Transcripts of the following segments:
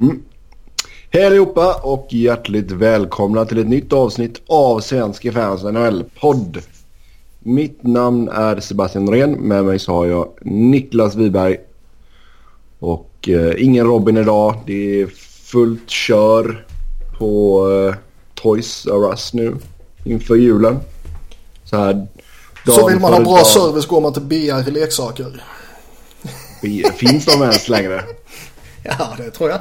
Mm. Hej allihopa och hjärtligt välkomna till ett nytt avsnitt av Svenska fans NHL-podd. Mitt namn är Sebastian Norén. Med mig så har jag Niklas Wiberg. Och eh, ingen Robin idag. Det är fullt kör på eh, Toys R Us nu inför julen. Så här Så vill man ha bra dag. service går man till BR Leksaker. Finns de ens längre? Ja, det tror jag.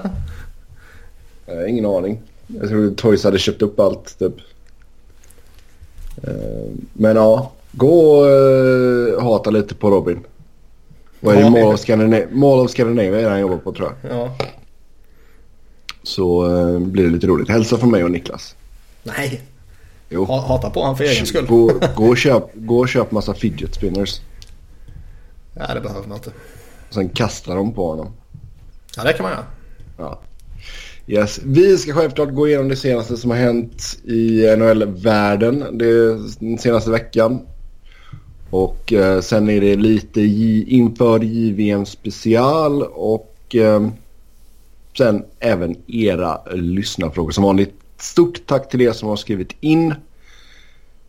Jag har ingen aning. Jag tror Toys hade köpt upp allt typ. Eh, Men ja, gå och eh, hata lite på Robin. Vad är det? Mall of, Scandinavia, Mall of Scandinavia är det han jobbar på tror jag. Ja. Så eh, blir det lite roligt. Hälsa från mig och Niklas. Nej, Jo. ha- hata på honom för egen skull. Gå, gå, och köp, gå och köp massa fidget spinners. Ja, det behöver man inte. Och sen kasta dem på honom. Ja, det kan man göra. Ja. Yes. Vi ska självklart gå igenom det senaste som har hänt i NHL-världen den senaste veckan. Och eh, sen är det lite J- inför JVM special och eh, sen även era lyssnarfrågor som vanligt. Stort tack till er som har skrivit in.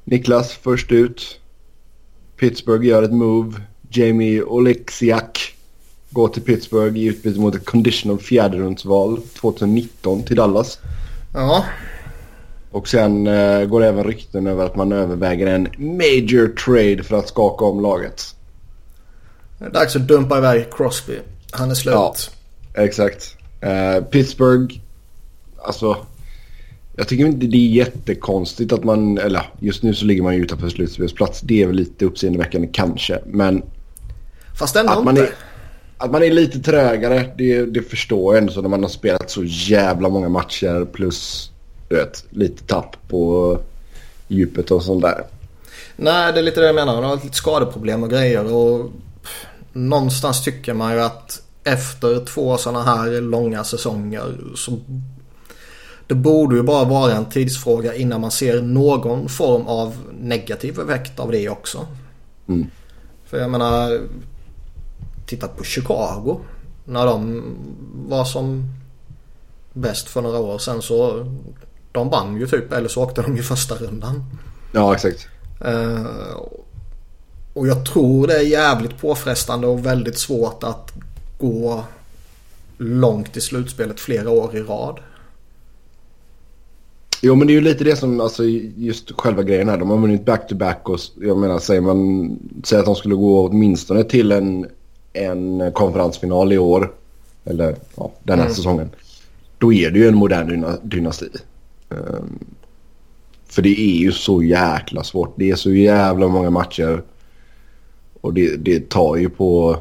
Niklas först ut. Pittsburgh gör ett move. Jamie Oleksiak går till Pittsburgh i utbyte mot ett conditional fjärderumsval 2019 till Dallas. Ja, Och sen eh, går det även rykten över att man överväger en major trade för att skaka om laget. det är dags att dumpa iväg Crosby. Han är slut. Ja. Exakt. Eh, Pittsburgh, alltså. Jag tycker inte det är jättekonstigt att man, eller just nu så ligger man ju utanför slutspelsplats. Det är väl lite uppseendeväckande kanske. Men Fast ändå att man, inte. är, att man är lite trögare, det, det förstår jag ändå så när man har spelat så jävla många matcher plus du vet, lite tapp på djupet och sånt där. Nej, det är lite det jag menar. Han har lite skadeproblem och grejer. Och någonstans tycker man ju att efter två sådana här långa säsonger så det borde ju bara vara en tidsfråga innan man ser någon form av negativ effekt av det också. Mm. För jag menar, titta på Chicago. När de var som bäst för några år sedan så de vann ju typ, eller så åkte de i första rundan. Ja, exakt. Eh, och jag tror det är jävligt påfrestande och väldigt svårt att gå långt i slutspelet flera år i rad. Jo men det är ju lite det som, alltså just själva grejen här. De har vunnit back-to-back och jag menar säger man, säger att de skulle gå åtminstone till en, en konferensfinal i år. Eller ja, den här Mm. säsongen. Då är det ju en modern dyna, dynasti. Ehm, för det är ju så jäkla svårt. Det är så jävla många matcher. Och det, det tar ju på,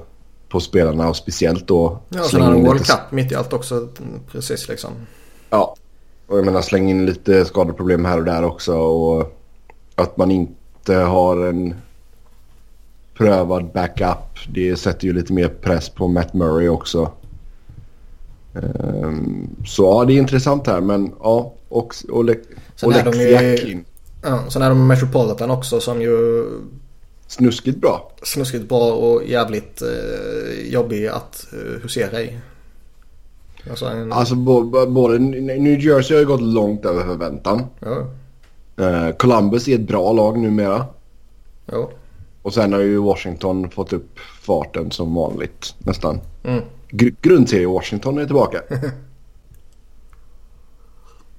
på spelarna och speciellt då. Ja, och sen har World Cup mitt i allt också. Precis liksom. Ja, och jag menar släng in lite skadeproblem här och där också och att man inte har en prövad backup. Det sätter ju lite mer press på Matt Murray också. Ehm, så ja, det är intressant här men ja, och är de ju- Oleksiakin. Ja, sen är de Metropolitan också som ju Snuskigt bra. snuskigt bra och jävligt eh, jobbig att eh, husera i. Alltså en, Alltså både New Jersey har ju gått långt över förväntan. ja, Eh, Columbus är ett bra lag numera. ja. Och sen har ju Washington fått upp farten som vanligt nästan. Mm. Gr- grundserie Washington är tillbaka.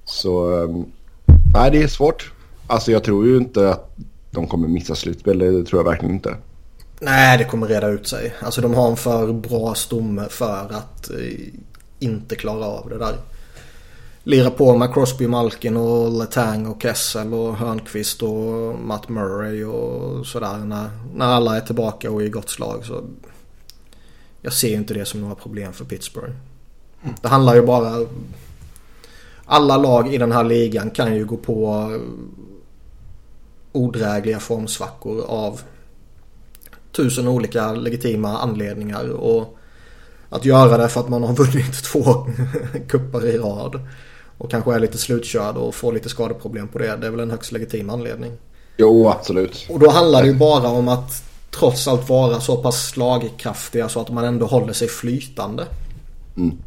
Så um, nej det är svårt. Alltså jag tror ju inte att de kommer missa slutspel. Det tror jag verkligen inte. Nej, det kommer reda ut sig. Alltså de har en för bra stomme för att eh, inte klara av det där. Lira på med Crosby, Malkin och Letang och Kessel och Hörnqvist och Matt Murray och sådär. När, när alla är tillbaka och i gott slag så... Jag ser ju inte det som några problem för Pittsburgh. Det handlar ju bara... Alla lag i den här ligan kan ju gå på odrägliga formsvackor av tusen olika legitima anledningar. Och att göra det för att man har vunnit två kuppar i rad. Och kanske är lite slutkörd och får lite skadeproblem på det. Det är väl en högst legitim anledning. Jo absolut. Och då handlar det ju bara om att trots allt vara så pass slagkraftiga så att man ändå håller sig flytande. Mm.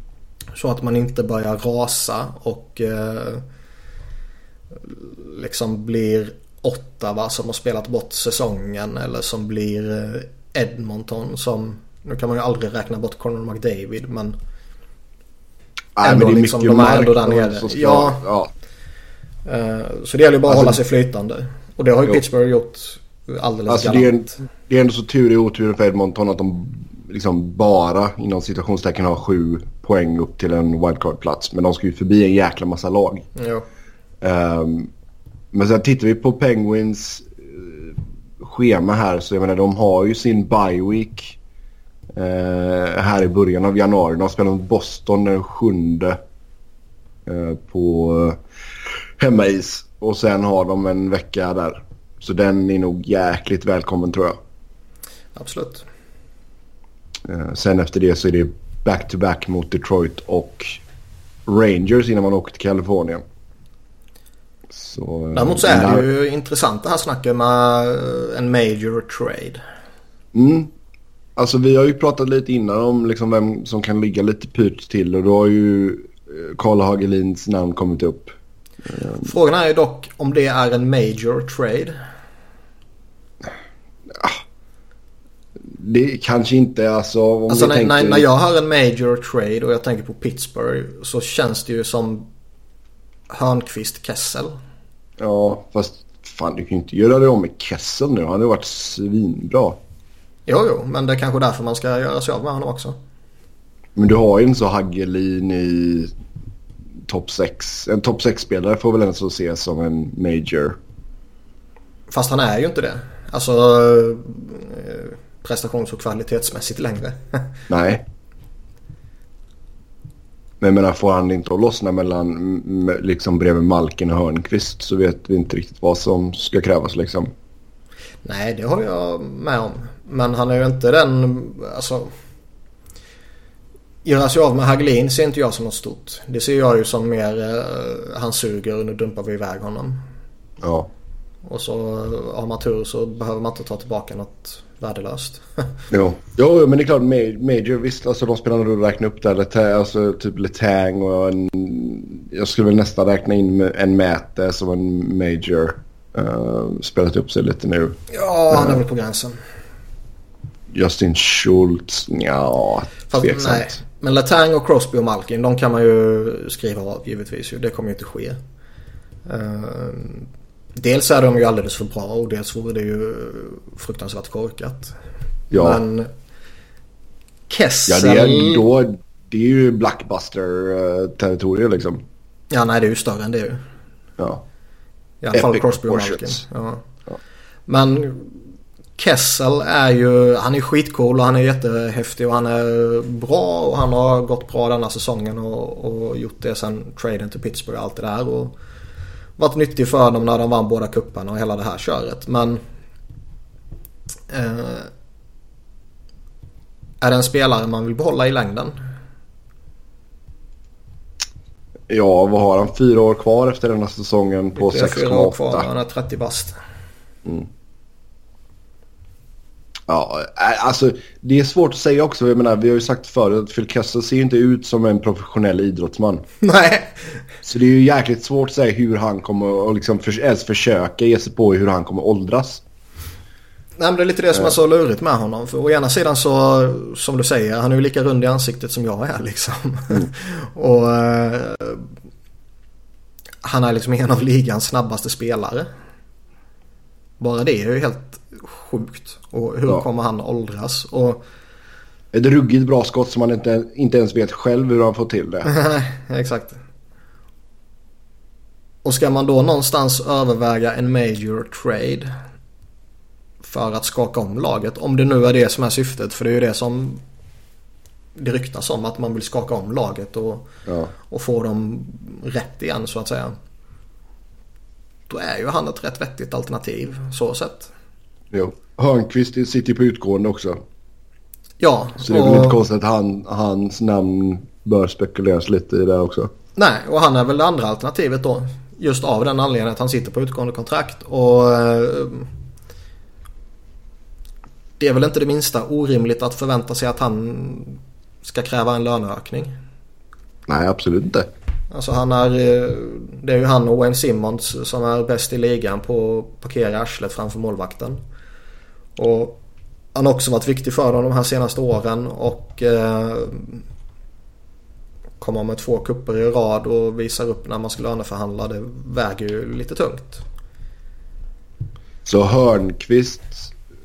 Så att man inte börjar rasa och eh, liksom blir Ottawa som har spelat bort säsongen eller som blir eh, Edmonton som nu kan man ju aldrig räkna bort Conor McDavid men Nej, men det är liksom, mycket de är ändå där nere. ska- Ja. ja. eh, Så det gäller ju bara att Alltså- hålla sig flytande. Och det har ju Jo. Pittsburgh gjort alldeles Alltså det är, galant. det är ändå så tur i oturen för Edmonton att de liksom bara inom citationstecken har sju poäng upp till en wildcard-plats. Men de ska ju förbi en jäkla massa lag. Jo. Ehm, men sen tittar vi på Penguins eh, schema här så jag menar de har ju sin bye week här i början av januari. De spelar mot Boston den sjunde eh, på eh, hemmais och sen har de en vecka där. Så den är nog jäkligt välkommen tror jag. Absolut. Eh, sen efter det så är det back-to-back mot Detroit och Rangers innan man åker till Kalifornien. Så, eh, Däremot så är det ju intressant det här snacket med eh, en major trade. Mm. Alltså vi har ju pratat lite innan om liksom vem som kan ligga lite pyrt till och då har ju eh, Karl Hagelins namn kommit upp. Frågan är ju dock om det är en major trade. Det kanske inte alltså om Alltså när, tänker... när, när jag hör en major trade och jag tänker på Pittsburgh så känns det ju som Hörnqvist Kessel. Ja fast fan du kan ju inte göra det om med Kessel nu. Han har ju varit svinbra. Jo, jo, men det är kanske därför man ska göra sig av med honom också. Men du har ju en så Hagelin i topp 6. En topp 6-spelare får väl ens ses som en major. Fast han är ju inte det. Alltså eh, prestations och kvalitetsmässigt längre. Nej. Men jag menar får han inte att lossna mellan liksom bredvid Malkin och Hörnqvist så vet vi inte riktigt vad som ska krävas liksom. Nej, det håller jag med om. Men han är ju inte den, alltså. Göra sig av med Hagelin ser inte jag som något stort. Det ser jag ju som mer, eh, han suger och nu dumpar vi iväg honom. Ja. Och så eh, har man tur så behöver man inte ta tillbaka något värdelöst. Jo. jo, men det är klart ma- Major visst alltså de spelarna du räknar upp där. Leta, alltså typ Letang och en, jag skulle väl nästan räkna in en Mäte som en Major. Uh, spelat upp sig lite nu. ja, han är väl på gränsen. Justin Schultz, ja tveksamt. nej. Men Letang och Crosby och Malkin, de kan man ju skriva av givetvis. Det kommer ju inte ske. Eh, dels är de ju alldeles för bra och dels vore det ju fruktansvärt korkat. Ja. Men Ja, Kessel... det är, då, det är ju Blackbuster-territorium liksom. Ja, nej det är ju större än det ju. Ja. I alla fall Crosby och Malkin. Ja. Ja. Men Kessel är ju, han är skitcool och han är jättehäftig och han är bra och han har gått bra denna säsongen och, och gjort det sen traden till Pittsburgh och allt det där. Och varit nyttig för dem när de vann båda kupparna och hela det här köret. Men eh, är det en spelare man vill behålla i längden? ja, vad har han? Fyra år kvar efter denna säsongen på Det är fyra år kvar, 6,8. han är 30 bast. Ja, alltså det är svårt att säga också. Jag menar, vi har ju sagt förut att Phil Kessel ser ju inte ut som en professionell idrottsman. Nej, Så det är ju jäkligt svårt att säga hur han kommer att liksom för, ens försöka ge sig på hur han kommer åldras. Nej men det är lite det som är så lurigt med honom. För å ena sidan så, som du säger, han är ju lika rund i ansiktet som jag är liksom. och eh, han är liksom en av ligans snabbaste spelare. Bara det är ju helt sjukt. Och hur Ja. kommer han åldras? Och Ett ruggigt bra skott som man inte, inte ens vet själv hur han får till det. Nej, exakt. Och ska man då någonstans överväga en major trade för att skaka om laget. Om det nu är det som är syftet. För det är ju det som det ryktas om. Att man vill skaka om laget och, Ja. och få dem rätt igen så att säga. Då är ju han ett rätt vettigt alternativ så sett. Jo. Hörnqvist sitter ju på utgående också. Ja, Så det är väl inte konstigt att han, hans namn bör spekuleras lite i det också. Nej, och han är väl det andra alternativet då. Just av den anledningen att han sitter på utgående kontrakt. Och eh, Det är väl inte det minsta orimligt att förvänta sig att han ska kräva en löneökning. Nej, absolut inte. Alltså han är, eh, det är ju han och Wayne Simmons som är bäst i ligan på att parkera arslet framför målvakten. Och han har också varit viktig för dem de här senaste åren och eh, kommer med två kupper i rad och visar upp när man ska löneförhandla. Det väger ju lite tungt. Så Hörnqvist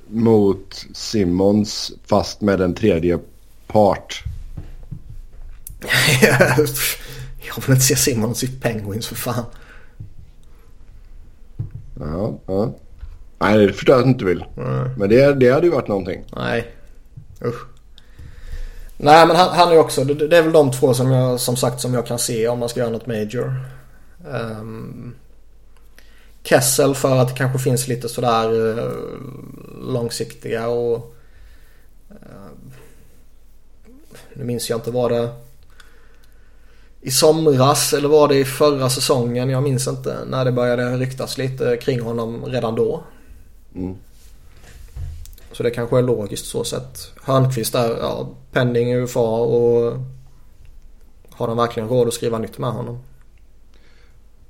mot Simmons fast med en tredje part. Jag vill inte se Simmons i Penguins för fan. Ja, ja. Nej, det förstår jag att du inte vill. Mm. Men det, det hade ju varit någonting. Nej, usch. Nej, men han, han är också, det, det, är väl de två som jag som sagt som jag kan se om man ska göra något major. Um, Kessel för att det kanske finns lite sådär uh, långsiktiga och uh, nu minns jag inte vad det i somras eller var det i förra säsongen? Jag minns inte när det började ryktas lite kring honom redan då. Mm. Så det kanske är logiskt så sett. Hörnqvist där, ja, pending UFA och har de verkligen råd att skriva nytt med honom?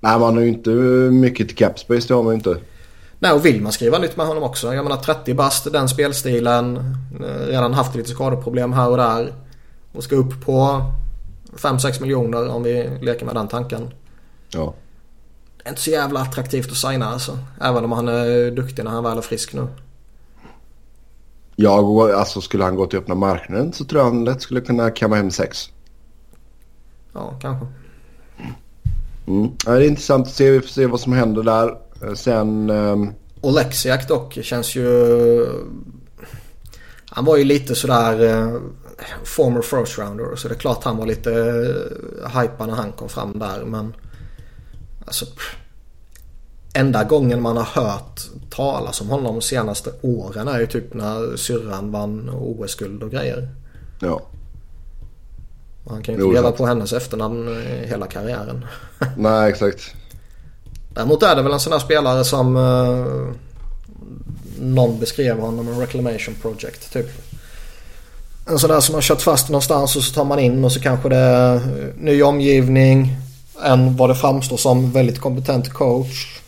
Nej, man har ju inte mycket till capspace, det har man ju inte. Nej, och vill man skriva nytt med honom också. Jag menar 30 bast, den spelstilen. Eh, redan haft lite skadeproblem här och där. Och ska upp på 5-6 miljoner om vi leker med den tanken. Ja. Inte så jävla attraktivt att signa alltså. Även om han är duktig när han väl är frisk nu. Ja, alltså skulle han gå till öppna marknaden så tror jag han lätt skulle kunna kamma hem 6. Ja, kanske. Mm. Ja, det är intressant att se. Vi får se vad som händer där. Eh, sen... Um... Och Lexiak dock känns ju... Han var ju lite sådär... Uh, former first rounder. Så det är klart han var lite uh, hypad när han kom fram där. Men... Alltså... Enda gången man har hört talas om honom de senaste åren är ju typ när syrran vann OS-guld och grejer. Ja. Han kan ju inte leva på hennes efternamn hela karriären. Nej, exakt. Däremot är det väl en sån där spelare som uh, någon beskrev honom en reclamation project typ. En sån där som har kört fast någonstans och så tar man in och så kanske det är ny omgivning. En vad det framstår som väldigt kompetent coach.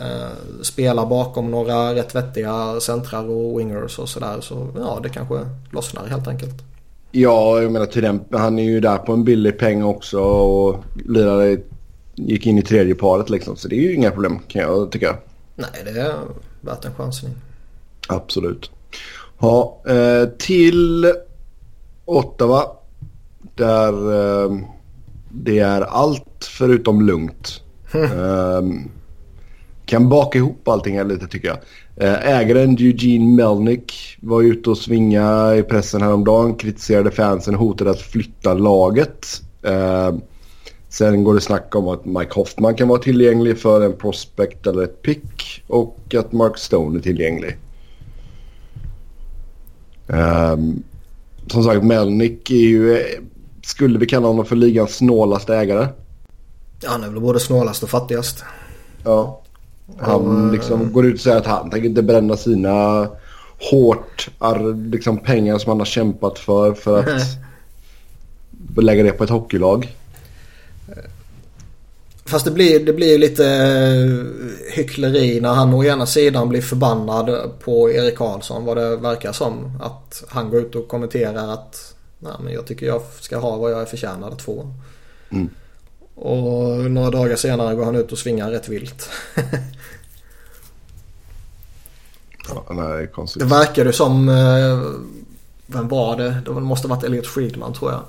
Uh, spelar bakom några rätt vettiga centrar och wingers och sådär. Så ja, det kanske lossnar helt enkelt. Ja, jag menar till den, han är ju där på en billig peng också och lirade, gick in i tredje paret liksom. Så det är ju inga problem kan jag tycka. Nej, det är värt en chansning. Absolut. Ja, eh, till Ottawa. Där eh, det är allt förutom lugnt. eh, kan baka ihop allting här lite tycker jag. Eh, ägaren Eugene Melnick var ute och svinga i pressen häromdagen. Kritiserade fansen och hotade att flytta laget. Eh, sen går det snack om att Mike Hoffman kan vara tillgänglig för en prospect eller ett pick. Och att Mark Stone är tillgänglig. Um, som sagt, Melnick är ju... Skulle vi kalla honom för ligans snålaste ägare? Ja, han är väl både snålast och fattigast. Ja. Han liksom går ut och säger att han tänker inte bränna sina hårt liksom pengar som han har kämpat för för att lägga det på ett hockeylag. Fast det blir, det blir lite eh, hyckleri när han å ena sidan blir förbannad på Erik Karlsson vad det verkar som. Att han går ut och kommenterar att Nej, men jag tycker jag ska ha vad jag är förtjänad att få. Mm. Och några dagar senare går han ut och svingar rätt vilt. ja, nej, konstigt. Det verkade som... Eh, vem var det? Det måste ha varit Elliot Friedman tror jag.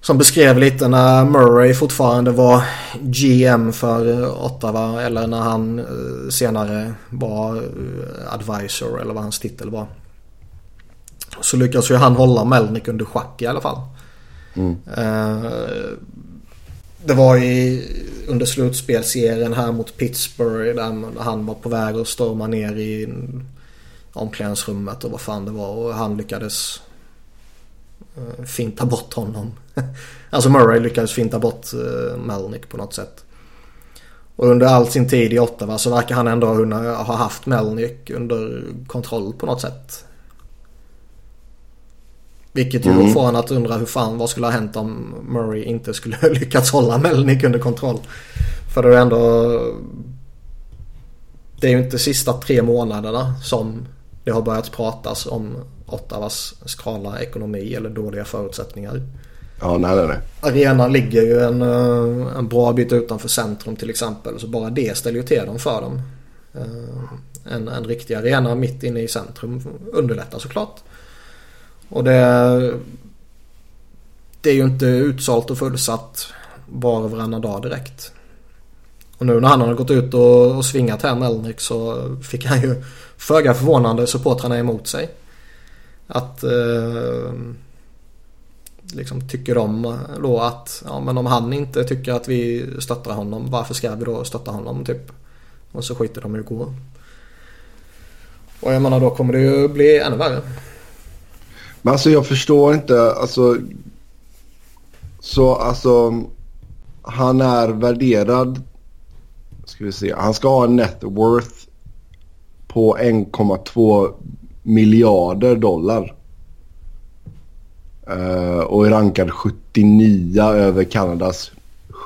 Som beskrev lite när Murray fortfarande var GM för Ottawa eller när han eh, senare var eh, advisor eller vad hans titel var. Så lyckades ju han hålla Melnick under schack i alla fall. Mm. Det var i, under slutspelserien här mot Pittsburgh där han var på väg att storma ner i omklädningsrummet och vad fan det var och han lyckades uh, finta bort honom. alltså Murray lyckades finta bort uh, Melnick på något sätt. Och under all sin tid i Ottawa så verkar han ändå ha haft Melnick under kontroll på något sätt. Vilket ju mm. får en att undra hur fan vad skulle ha hänt om Murray inte skulle lyckats hålla Melnick under kontroll. För det är ändå... Det är ju inte sista tre månaderna som det har börjat pratas om Ottawas skrala ekonomi eller dåliga förutsättningar. Ja, nej, nej, nej. Arenan ligger ju en, eh, en bra bit utanför centrum till exempel. Så bara det ställer ju till dem för dem. Eh, en, en riktig arena mitt inne i centrum underlättar såklart. Och det, det är ju inte utsålt och fullsatt var och varannan dag direkt. Och nu när han har gått ut och, och svingat här Melnick så fick han ju föga förvånande supportrarna emot sig. Att eh, liksom tycker de då att ja, men om han inte tycker att vi stöttar honom varför ska vi då stötta honom typ. Och så skiter de i att gå. Och jag menar då kommer det ju bli ännu värre. Men alltså jag förstår inte alltså. Så alltså. Han är värderad. Ska vi se. Han ska ha en net worth på 1,2 miljarder dollar. Uh, och är rankad 79 över Kanadas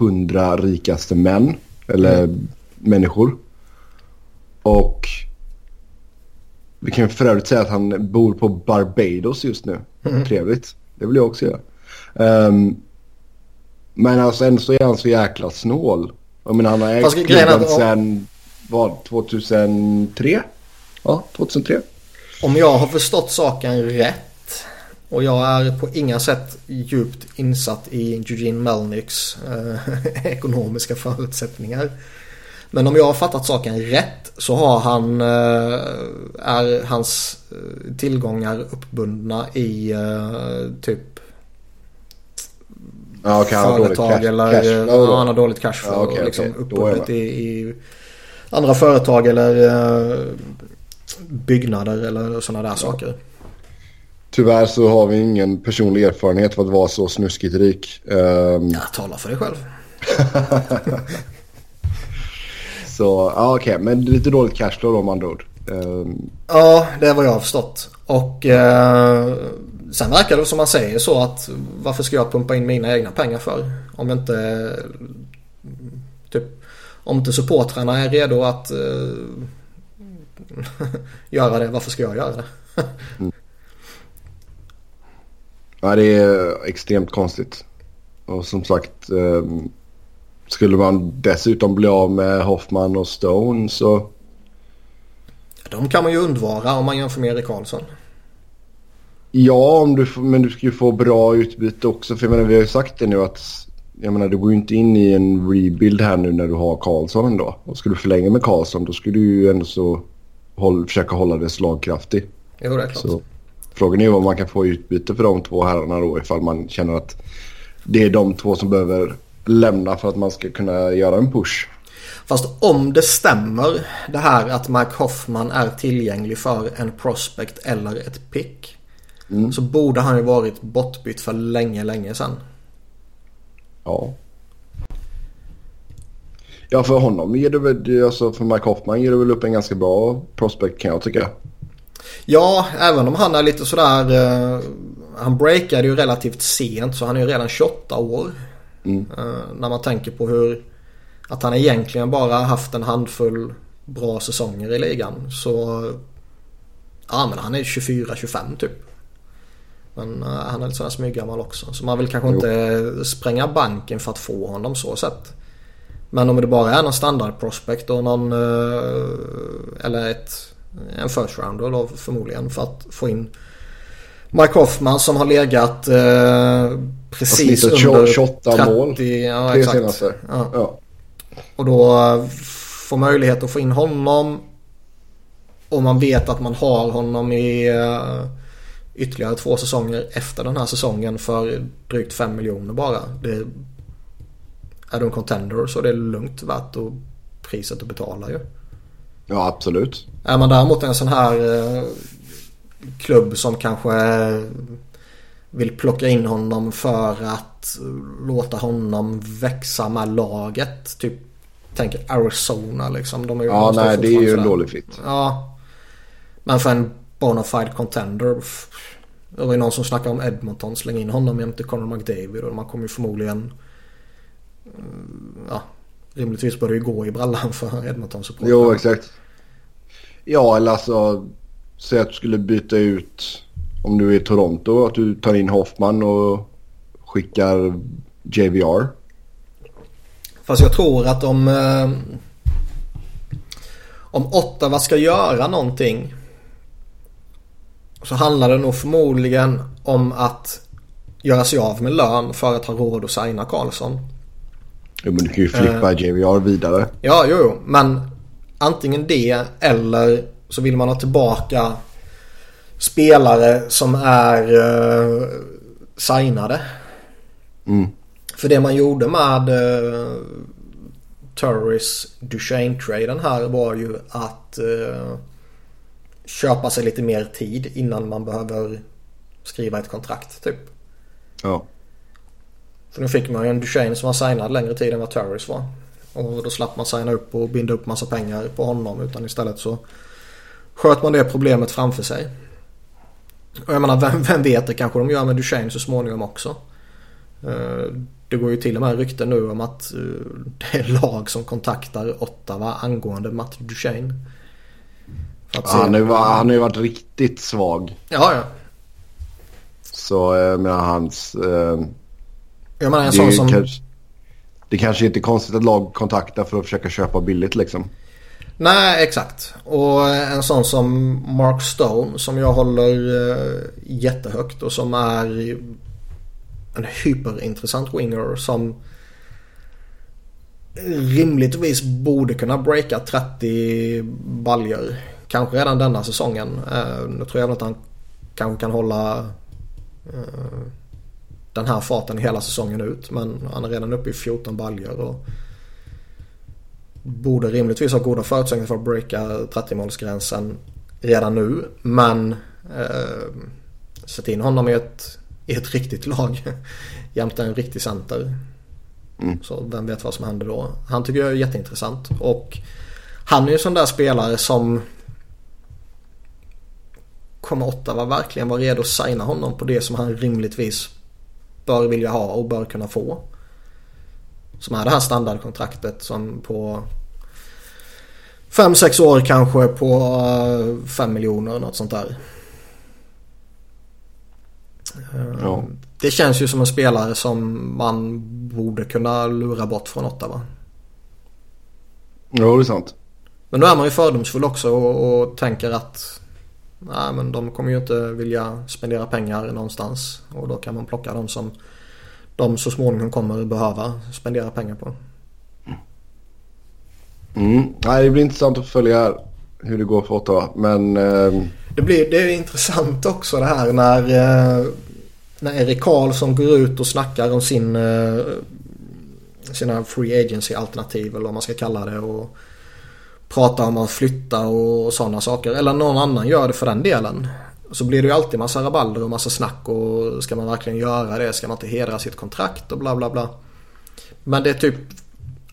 100 rikaste män. Eller mm. människor. Och vi kan för övrigt säga att han bor på Barbados just nu. Mm. Trevligt. Det vill jag också göra. Um, men alltså ändå så är han så jäkla snål. Jag menar han har ägt klubben sen vad, 2003? Ja, 2003. Om jag har förstått saken rätt och jag är på inga sätt djupt insatt i Eugene Melnicks eh, ekonomiska förutsättningar. Men om jag har fattat saken rätt så har han, eh, är hans eh, tillgångar uppbundna i eh, typ Ja, okay, företag cash, eller cash ja, han har dåligt cashflow. Ja, okay, liksom okay. uppbundet i, i, andra företag eller byggnader eller sådana där saker. Tyvärr så har vi ingen personlig erfarenhet av att vara så snuskigt rik. Um... Ja, tala för dig själv. Så ja, okej. Okay. Men lite dåligt cashflow då om andra ord. Um... Ja, det är vad jag har förstått. Och uh, sen verkar det som man säger så att varför ska jag pumpa in mina egna pengar för? Om inte typ om inte supportrarna är redo att uh, göra det, varför ska jag göra det? mm. Ja, det är extremt konstigt. Och som sagt, um, skulle man dessutom bli av med Hoffman och Stone så... De kan man ju undvara om man jämför med Erik Karlsson. Ja, om du, men du ska ju få bra utbyte också. För jag menar, vi har ju sagt det nu att jag menar, du går ju inte in i en rebuild här nu när du har Karlsson ändå. Och ska du förlänga med Karlsson då skulle du ju ändå så håll, försöka hålla det slagkraftig. Jo, det är klart. Så, frågan är ju vad man kan få utbyte för de två herrarna då ifall man känner att det är de två som behöver lämna för att man ska kunna göra en push. Fast om det stämmer det här att Mike Hoffman är tillgänglig för en prospect eller ett pick. Mm. Så borde han ju varit bortbytt för länge, länge sedan. Ja. Ja, för honom ger det väl, alltså för Mike Hoffman ger det väl upp en ganska bra prospect kan jag tycka. Ja, även om han är lite sådär, uh, han breakade ju relativt sent så han är ju redan 28 år. Mm. när man tänker på hur att han egentligen bara haft en handfull bra säsonger i ligan. Så ja men han är 24-25 typ. Men uh, han är lite sådär smyggammal också. Så man vill kanske jo. inte spränga banken för att få honom så sett. Men om det bara är någon standard prospect och någon uh, eller ett, en first rounder då förmodligen för att få in Mike Hoffman som har legat uh, precis under 28 30, mål. Ja, tre exakt. senaste. Ja. ja. Och då eh, få möjlighet att få in honom. Och man vet att man har honom i uh, ytterligare två säsonger efter den här säsongen för drygt 5 miljoner bara. Det, är du en contender så det är lugnt värt och priset att betala ju. Ja absolut. Är man däremot en sån här uh, klubb som kanske vill plocka in honom för att låta honom växa med laget. Typ tänker Arizona liksom. De är ja nej det är ju en dålig fit. Ja. Men för en bona fide contender. Det var ju någon som snackade om Edmonton, slänga in honom jämte Conor McDavid och man kommer ju förmodligen... Ja, rimligtvis bör det ju gå i brallan för Edmonton support. Jo, exakt. Ja, eller alltså... Säg att du skulle byta ut... Om du är i Toronto, att du tar in Hoffman och skickar JVR. Fast jag tror att om... Eh, om Ottawa ska göra någonting så handlar det nog förmodligen om att göra sig av med lön för att ha råd att signa Karlsson. Jo, men du kan ju flippa uh, JVR vidare. Ja, jo, jo. Men antingen det eller så vill man ha tillbaka spelare som är uh, signade. Mm. För det man gjorde med uh, Turris Duchene-traden här var ju att uh, köpa sig lite mer tid innan man behöver skriva ett kontrakt typ. Ja. För nu fick man ju en Duchene som var signad längre tid än vad Turris var. Och då slapp man signa upp och binda upp massa pengar på honom utan istället så sköt man det problemet framför sig. Och jag menar vem, vem vet det kanske de gör med Duchene så småningom också. Eh, det går ju till och med rykten nu om att eh, det är lag som kontaktar Ottawa angående Matt Duchene. Han har, ju, han har ju varit riktigt svag. Ja, ja. Så jag menar hans... Eh, jag menar en sån som... Kanske, det kanske inte är konstigt att lag kontaktar för att försöka köpa billigt liksom. Nej, exakt. Och en sån som Mark Stone som jag håller eh, jättehögt och som är en hyperintressant winger som rimligtvis borde kunna breaka 30 baljor. Kanske redan denna säsongen. Eh, nu tror jag att han kanske kan hålla eh, den här farten hela säsongen ut. Men han är redan uppe i 14 baljor och borde rimligtvis ha goda förutsättningar för att breaka 30-målsgränsen redan nu. Men uh, sätt in honom i ett, i ett riktigt lag jämte en riktig center. Mm. Så vem vet vad som händer då. Han tycker jag är jätteintressant. Och han är ju en sån där spelare som kommer Ottawa verkligen vara redo att signa honom på det som han rimligtvis bör vilja ha och bör kunna få. Som är det här standardkontraktet som på 5-6 år kanske på 5 miljoner något sånt där. Ja. Det känns ju som en spelare som man borde kunna lura bort från Ottawa. Ja, det är sant. Men då är man ju fördomsfull också och, och tänker att nej, men de kommer ju inte vilja spendera pengar någonstans. Och då kan man plocka de som de så småningom kommer behöva spendera pengar på. Mm. Nej, det blir intressant att följa hur det går för Ottawa. Men... Eh... Det, blir, det är intressant också det här när, eh, när Erik Karlsson går ut och snackar om sin, eh, sina free agency alternativ eller vad man ska kalla det. Och pratar om att flytta och sådana saker. Eller någon annan gör det för den delen. Så blir det ju alltid massa rabalder och massa snack och ska man verkligen göra det? Ska man inte hedra sitt kontrakt och bla bla bla. Men det är typ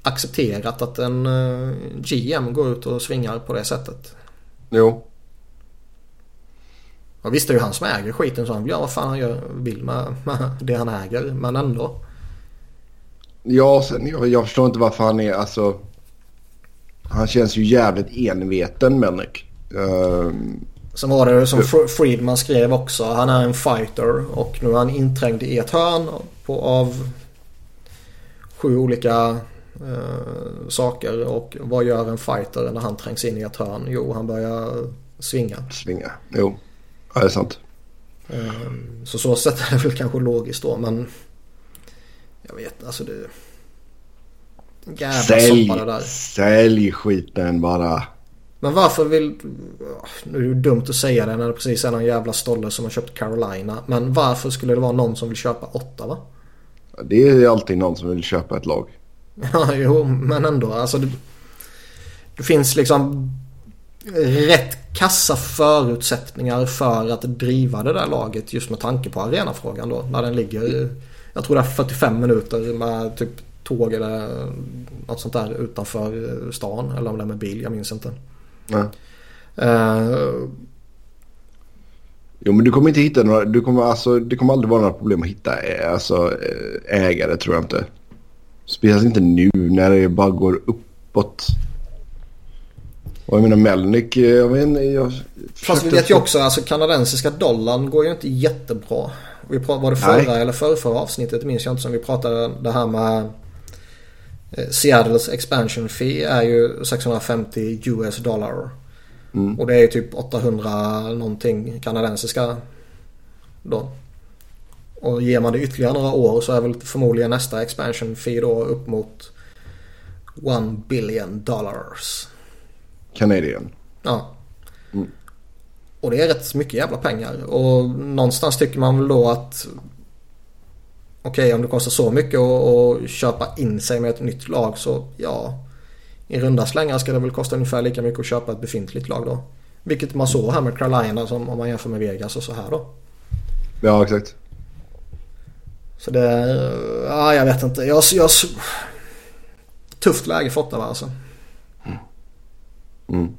accepterat att en uh, GM går ut och svingar på det sättet. Jo. Och visst är det ju han som äger skiten så han gör vad fan han gör, vill med, med det han äger. Men ändå. Ja, sen, jag, jag förstår inte varför han är alltså. Han känns ju jävligt enveten Melnick. Uh, Sen var det som Friedman skrev också. Han är en fighter och nu är han inträngd i ett hörn på, av sju olika uh, saker. Och vad gör en fighter när han trängs in i ett hörn? Jo, han börjar svinga. Svinga, jo. Ja, det är sant. Um, så så sätt är det väl kanske logiskt då men jag vet alltså det Jävla sälj, soppa det där. Sälj skiten bara. Men varför vill... Nu är det ju dumt att säga det när det precis är någon jävla stolle som har köpt Carolina. Men varför skulle det vara någon som vill köpa åtta va? Det är alltid någon som vill köpa ett lag. Ja, jo, men ändå. Alltså det, det finns liksom rätt kassa förutsättningar för att driva det där laget just med tanke på arenafrågan då. När den ligger, jag tror det är 45 minuter med typ tåg eller något sånt där utanför stan. Eller om det är med bil, jag minns inte. Nej. Uh, Jo men du kommer inte hitta några, du kommer alltså, det kommer aldrig vara några problem att hitta alltså, ägare tror jag inte. Speciellt inte nu när det bara går uppåt. Och jag menar Melnick, jag vet inte. Jag Fast vi vet ju också, alltså kanadensiska dollarn går ju inte jättebra. Vi pratade, var det förra Nej. eller förra, förra avsnittet minns jag inte som vi pratade det här med eh, Seattles expansion fee är ju 650 US dollar. Mm. Och det är ju typ 800 någonting kanadensiska då. Och ger man det ytterligare några år så är väl förmodligen nästa expansion fee då upp mot 1 billion dollars. Canadian. Ja. Mm. Och det är rätt mycket jävla pengar. Och någonstans tycker man väl då att okej okay, om det kostar så mycket att köpa in sig med ett nytt lag så ja. I runda slängar ska det väl kosta ungefär lika mycket att köpa ett befintligt lag då. Vilket man såg här med Carolina som om man jämför med Vegas och så här då. Ja exakt. Så det ja jag vet inte. Jag, jag, tufft läge för Ottawa alltså. Mm.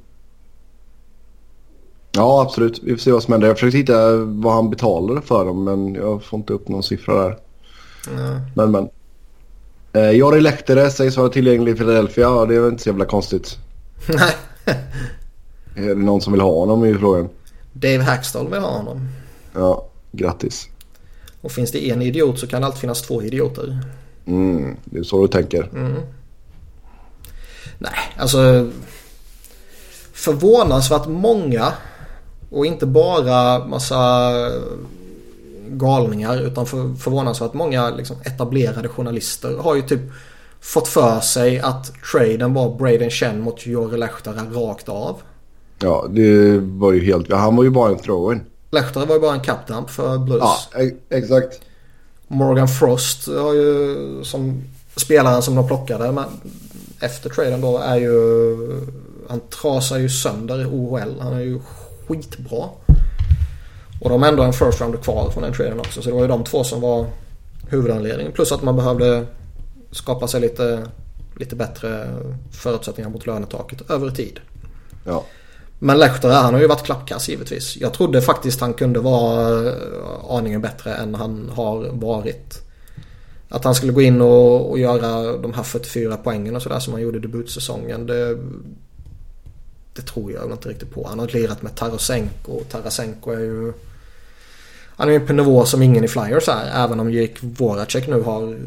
Ja, absolut. Vi får se vad som händer. Jag försökte hitta vad han betalade för dem men jag får inte upp någon siffra där. Mm. Men, men. Eh, Jari Lehtere sägs vara tillgänglig i Philadelphia. Ja, det är väl inte så jävla konstigt. Nej. är det någon som vill ha honom i frågan? Dave Hackstall vill ha honom. Ja, grattis. Och finns det en idiot så kan det alltid finnas två idioter. Mm, det är så du tänker. Mm. Nej, alltså förvånansvärt många och inte bara massa galningar utan för, förvånansvärt många liksom, etablerade journalister har ju typ fått för sig att traden var Braden Chen mot Jori Lehtara rakt av. Ja, det var ju helt... Han var ju bara en throw-in. Lehtara var ju bara en capdump för Blues. Ja, e- exakt. Morgan Frost har ju som spelaren som de plockade men efter traden då är ju han trasar ju sönder i OHL. Han är ju skitbra. Och de har ändå en first rounder kvar från den traden också. Så det var ju de två som var huvudanledningen. Plus att man behövde skapa sig lite, lite bättre förutsättningar mot lönetaket över tid. Ja. Men Lehtara han har ju varit klappkass givetvis. Jag trodde faktiskt han kunde vara aningen bättre än han har varit. Att han skulle gå in och, och göra de här 44 poängen och sådär som han gjorde i debutsäsongen. Det, det tror jag inte riktigt på. Han har lirat med Tarasenko och Tarasenko är ju... Han är ju på nivå som ingen i Flyers är. Även om Jake Voracek nu har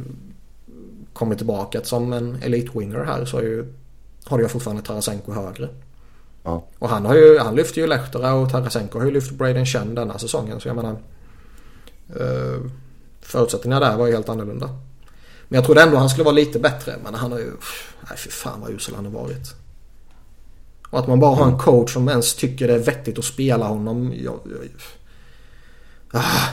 kommit tillbaka som en elite winger här så ju, har ju fortfarande Tarasenko högre. Ja. Och han, har ju, han lyfter ju Lehtera och Tarasenko har ju lyft Braden Chen denna säsongen. Så jag menar... Uh, förutsättningarna där var ju helt annorlunda. Men jag trodde ändå han skulle vara lite bättre. Men han har ju... Nej fy fan vad usel han har varit. Och att man bara har en coach som ens tycker det är vettigt att spela honom. Jag, jag, ah.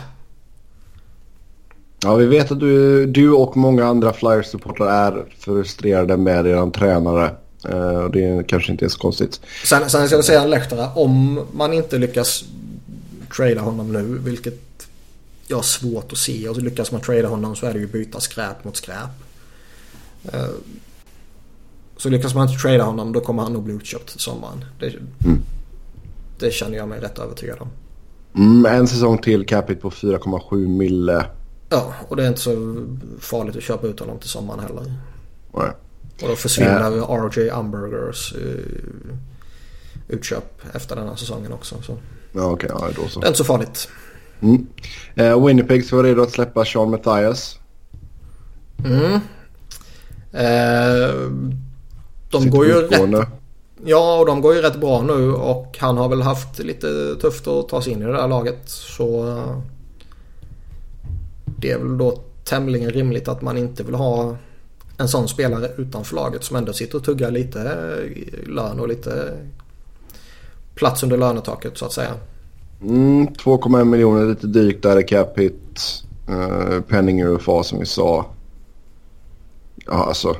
Ja, vi vet att du, du och många andra Flyers-supportrar är frustrerade med er tränare. Uh, det är kanske inte är så konstigt. Sen, sen ska jag säga Lehtara, om man inte lyckas trada honom nu, vilket jag har svårt att se. Och lyckas man trada honom så är det ju byta skräp mot skräp. Så lyckas man inte trada honom då kommer han nog bli utköpt till sommaren. Det, mm. det känner jag mig rätt övertygad om. Mm, en säsong till capita på 4,7 mille. Ja, och det är inte så farligt att köpa ut honom till sommaren heller. Nej. Och då försvinner äh. RJ Umbergers uh, utköp efter den här säsongen också. Så. Ja. Okay, ja, då så. Det är inte så farligt. Mm. Uh, Winnipeg ska vara redo att släppa Sean Mathias. Mm. Uh, de går ju rätt... Ja, och de går ju rätt bra nu och han har väl haft lite tufft att ta sig in i det där laget. Så eh, det är väl då tämligen rimligt att man inte vill ha en sån spelare utanför laget som ändå sitter och tuggar lite eh, lön och lite plats under lönetaket så att säga. Mm, 2,1 miljoner lite drygt där i cap hit. Uh, penning UFA som vi sa. Ja, alltså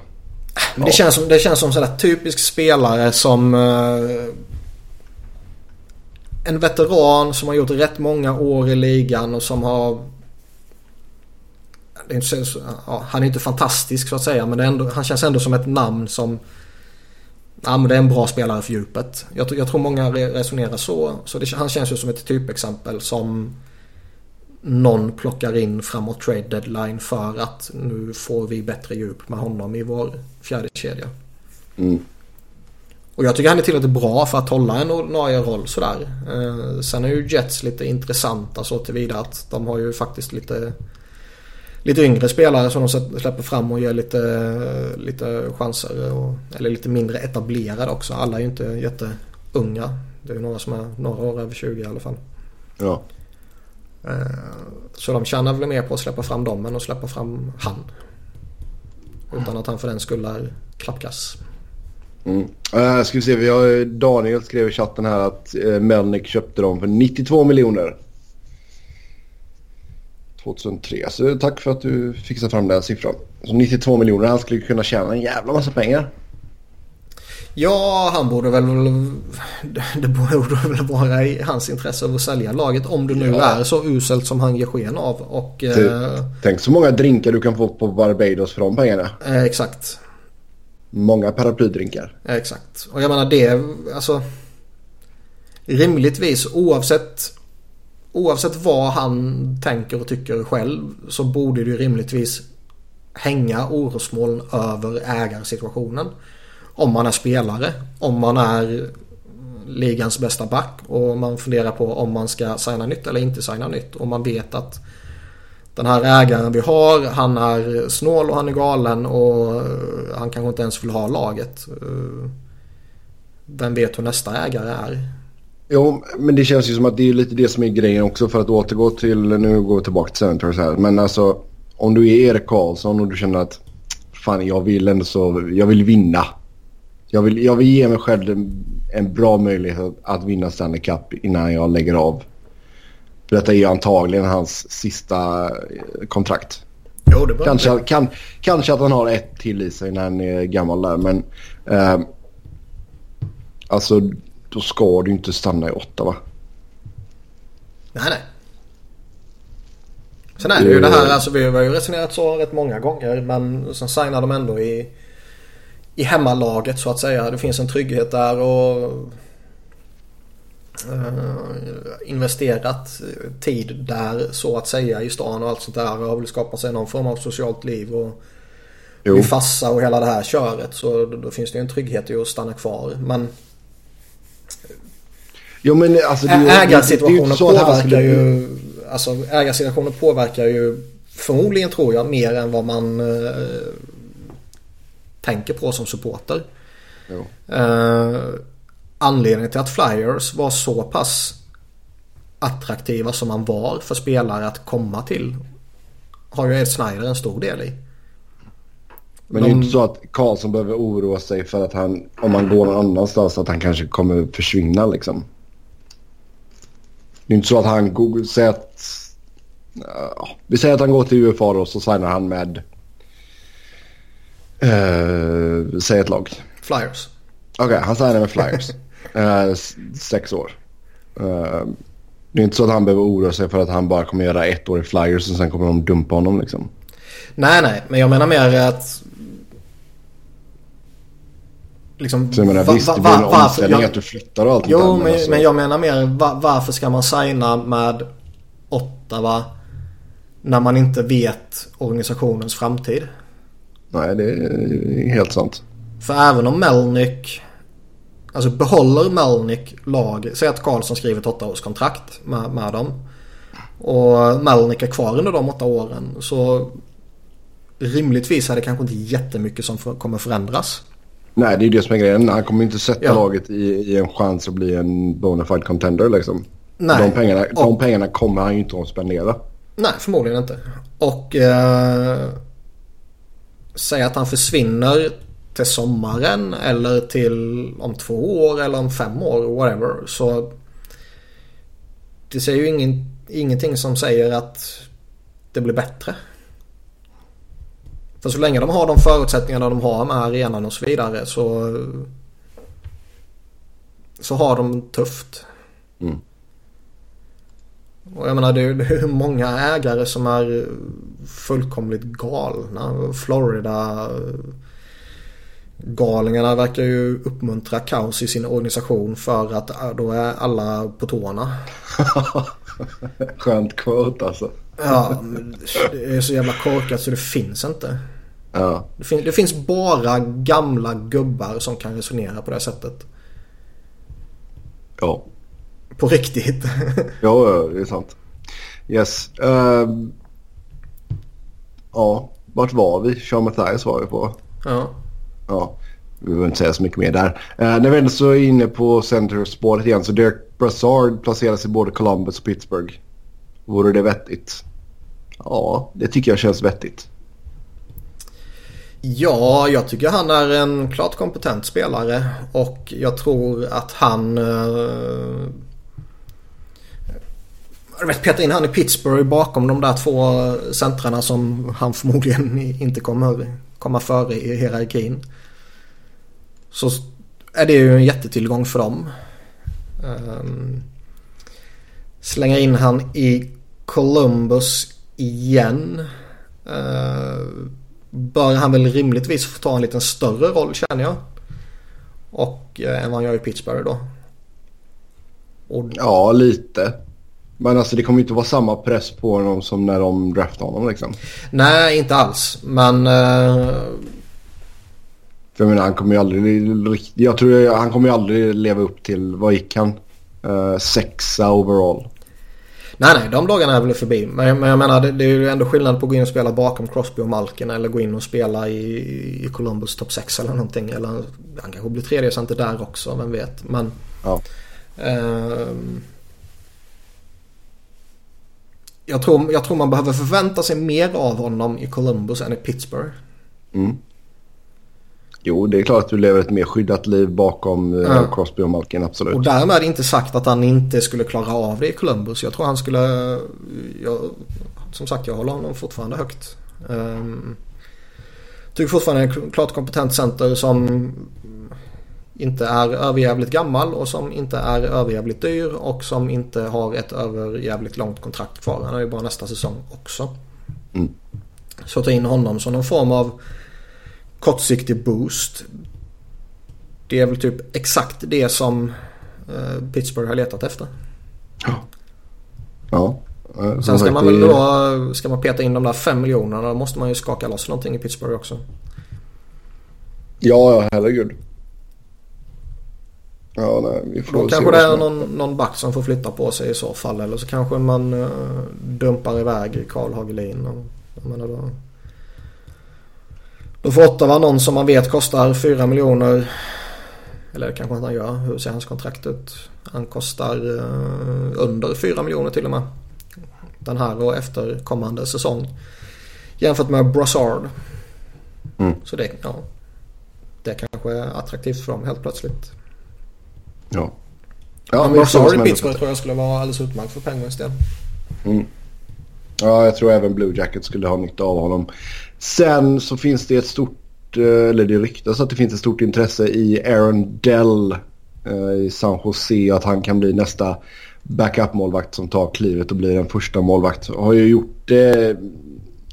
men det, känns som, det känns som sådär typisk spelare som eh, en veteran som har gjort rätt många år i ligan och som har det är inte ja, han är inte fantastisk så att säga men ändå, han känns ändå som ett namn som Ja, men det är en bra spelare för djupet. Jag, jag tror många resonerar så. Så det, han känns ju som ett typexempel som någon plockar in framåt trade deadline för att nu får vi bättre djup med honom i vår fjärde kedja. Mm. Och jag tycker han är tillräckligt bra för att hålla en ordinarie roll sådär. Eh, sen är ju Jets lite intressanta så tillvida att de har ju faktiskt lite lite yngre spelare som de släpper fram och ger lite, lite chanser. Och, eller lite mindre etablerade också. Alla är ju inte jätteunga. Det är ju några som är några år över 20 i alla fall. Ja. Eh, så de tjänar väl mer på att släppa fram dem än att släppa fram han. Utan att han för den skull är klappkass. Mm. Uh, ska vi se, vi har, Daniel skrev i chatten här att uh, Melnick köpte dem för 92 miljoner. 2003. Så tack för att du fixade fram den siffran. Så 92 miljoner, han skulle kunna tjäna en jävla massa pengar. Ja, han borde väl... Det borde väl vara i hans intresse att sälja laget om det nu ja. är så uselt som han ger sken av. Och, du, eh, tänk så många drinkar du kan få på Barbados för de pengarna. Eh, exakt. Många paraplydrinkar. Eh, exakt. Och jag menar det, alltså... Rimligtvis oavsett oavsett vad han tänker och tycker själv så borde det ju rimligtvis hänga orosmoln över ägarsituationen. Om man är spelare, om man är ligans bästa back och man funderar på om man ska signa nytt eller inte signa nytt. Och man vet att den här ägaren vi har, han är snål och han är galen och han kanske inte ens vill ha laget. Vem vet hur nästa ägare är? Jo, men det känns ju som att det är lite det som är grejen också för att återgå till, nu går vi tillbaka till Senators här, men alltså om du är Erik Karlsson och du känner att fan jag vill ändå så, jag vill vinna. Jag vill, jag vill ge mig själv en, en bra möjlighet att, att vinna Stanley Cup innan jag lägger av. För detta är ju antagligen hans sista eh, kontrakt. Jo, det kanske, kan, kanske att han har ett till i sig när han är gammal där, men eh, alltså då ska du inte stanna i åtta va? Nej, nej. Sen är det ju det här, alltså vi har ju resonerat så rätt många gånger men sen signar de ändå i, i hemmalaget så att säga. Det finns en trygghet där och uh, investerat tid där så att säga i stan och allt sånt där och har väl skapat sig någon form av socialt liv och jo. fassa och hela det här köret så då, finns det ju en trygghet i att stanna kvar. Men Jo, men alltså, det, ägarsituationen det, det påverkar skulle... ju... Alltså ägarsituationen påverkar ju förmodligen tror jag mer än vad man eh, tänker på som supporter. Eh, anledningen till att Flyers var så pass attraktiva som man var för spelare att komma till har ju Ed Snyder en stor del i. Men det är inte så att Karlsson behöver oroa sig för att han, om han går någon annanstans, att han kanske kommer försvinna liksom. Det är inte så att han säger att... Uh, vi säger att han går till UFA då så signar han med... Uh, säg ett lag. Flyers. Okej, okay, han signar med Flyers. uh, sex år. Uh, det är inte så att han behöver oroa sig för att han bara kommer göra ett år i Flyers och sen kommer de dumpa honom liksom. Nej, nej, men jag menar mer att Liksom, så jag menar, va, visst, det blir en omställning jag, att du flyttar och allt Jo, där, men, alltså. men jag menar mer va, varför ska man signa med Ottawa när man inte vet organisationens framtid? Nej, det är helt sant. För även om Melnick Alltså behåller Melnick lag, säg att Karlsson skriver ett åttaårskontrakt med, med dem. Och Melnick är kvar under de åtta åren så rimligtvis är det kanske inte jättemycket som för, kommer förändras. Nej, det är ju det som är grejen. Han kommer inte sätta ja. laget i, i, en chans att bli en bona fide contender liksom. Nej. De pengarna, de pengarna kommer han ju inte att spendera. Nej, förmodligen inte. Och eh, säg att han försvinner till sommaren eller till om två år eller om fem år, whatever. Så det säger ju ingen, ingenting som säger att det blir bättre. För så länge de har de förutsättningarna de har med arenan och så vidare så så har de tufft. Mm. Och jag menar det är, är många ägare som är fullkomligt galna. Florida Galningarna verkar ju uppmuntra kaos i sin organisation för att äh, då är alla på tårna. Skönt quote alltså. Ja, det är så jävla korkat så det finns inte. Ja. Det, fin det finns bara gamla gubbar som kan resonera på det sättet. Ja. På riktigt. ja, det är sant. Yes. Uh, ja, vart var vi? Sean Mathias var vi på. Ja. Ja, vi behöver inte säga så mycket mer där. Uh, när vi ändå så är inne på center-spåret igen så Derek Brassard placeras i både Columbus och Pittsburgh. Vore det vettigt? Ja, det tycker jag känns vettigt. Ja, jag tycker han är en klart kompetent spelare och jag tror att han... Jag vet, peta in han i Pittsburgh bakom de där två centrarna som han förmodligen inte kommer komma före i hierarkin. Så är det ju en jättetillgång för dem. Um, slänga in han i Columbus igen. Uh, bör han väl rimligtvis få ta en lite större roll känner jag. Och eh, än vad han gör i Pittsburgh då. Och... Ja, lite. Men alltså det kommer inte vara samma press på honom som när de draftade honom liksom. Nej, inte alls. Men... Uh... För jag menar, han kommer ju aldrig... Jag tror han kommer ju aldrig leva upp till, vad gick han? Uh, sexa overall. Nej, nej, de dagarna är väl förbi. Men, men jag menar, det, det, är ju ändå skillnad på att gå in och spela bakom Crosby och Malkin eller gå in och spela i, i Columbus topp 6 eller någonting. Eller han kanske blir tredje center där också, vem vet. Men... Ja. Uh, jag, tror, jag tror man behöver förvänta sig mer av honom i Columbus än i Pittsburgh. Mm. Jo, det är klart att du lever ett mer skyddat liv bakom eh, ja. Crosby och Malkin, absolut. Och därmed inte sagt att han inte skulle klara av det i Columbus. Jag tror han skulle... Jag, som sagt, jag håller honom fortfarande högt. Um, tycker fortfarande en klart kompetent center som inte är överjävligt gammal och som inte är överjävligt dyr och som inte har ett överjävligt långt kontrakt kvar. Han har ju bara nästa säsong också. Mm. Så ta in honom som någon form av kortsiktig boost. Det är väl typ exakt det som eh, Pittsburgh har letat efter. Ja. Ja. Eh, Sen ska man väl då, ska man peta in de där fem miljonerna då måste man ju skaka loss någonting i Pittsburgh också. Ja, ja herregud. Ja, nej, vi får då kanske det är någon, någon back som får flytta på sig i så fall. Eller så kanske man uh, dumpar iväg Karl Hagelin. Och, jag menar då, då får Ottawa någon som man vet kostar 4 miljoner. Eller det kanske han gör. Hur ser hans kontrakt ut? Han kostar uh, under 4 miljoner till och med. Den här och efter kommande säsong. Jämfört med Brassard. Mm. Så det, ja, det kanske är attraktivt för dem helt plötsligt. Ja. Ja, men i Pittsburgh tror jag skulle vara alldeles utmärkt för Penguins del. Mm. Ja, jag tror även Blue Jacket skulle ha nytta av honom. Sen så finns det ett stort, eh, eller det ryktas att det finns ett stort intresse i Aaron Dell eh, i San Jose. Att han kan bli nästa backup-målvakt som tar klivet och blir en första målvakt. Har ju gjort det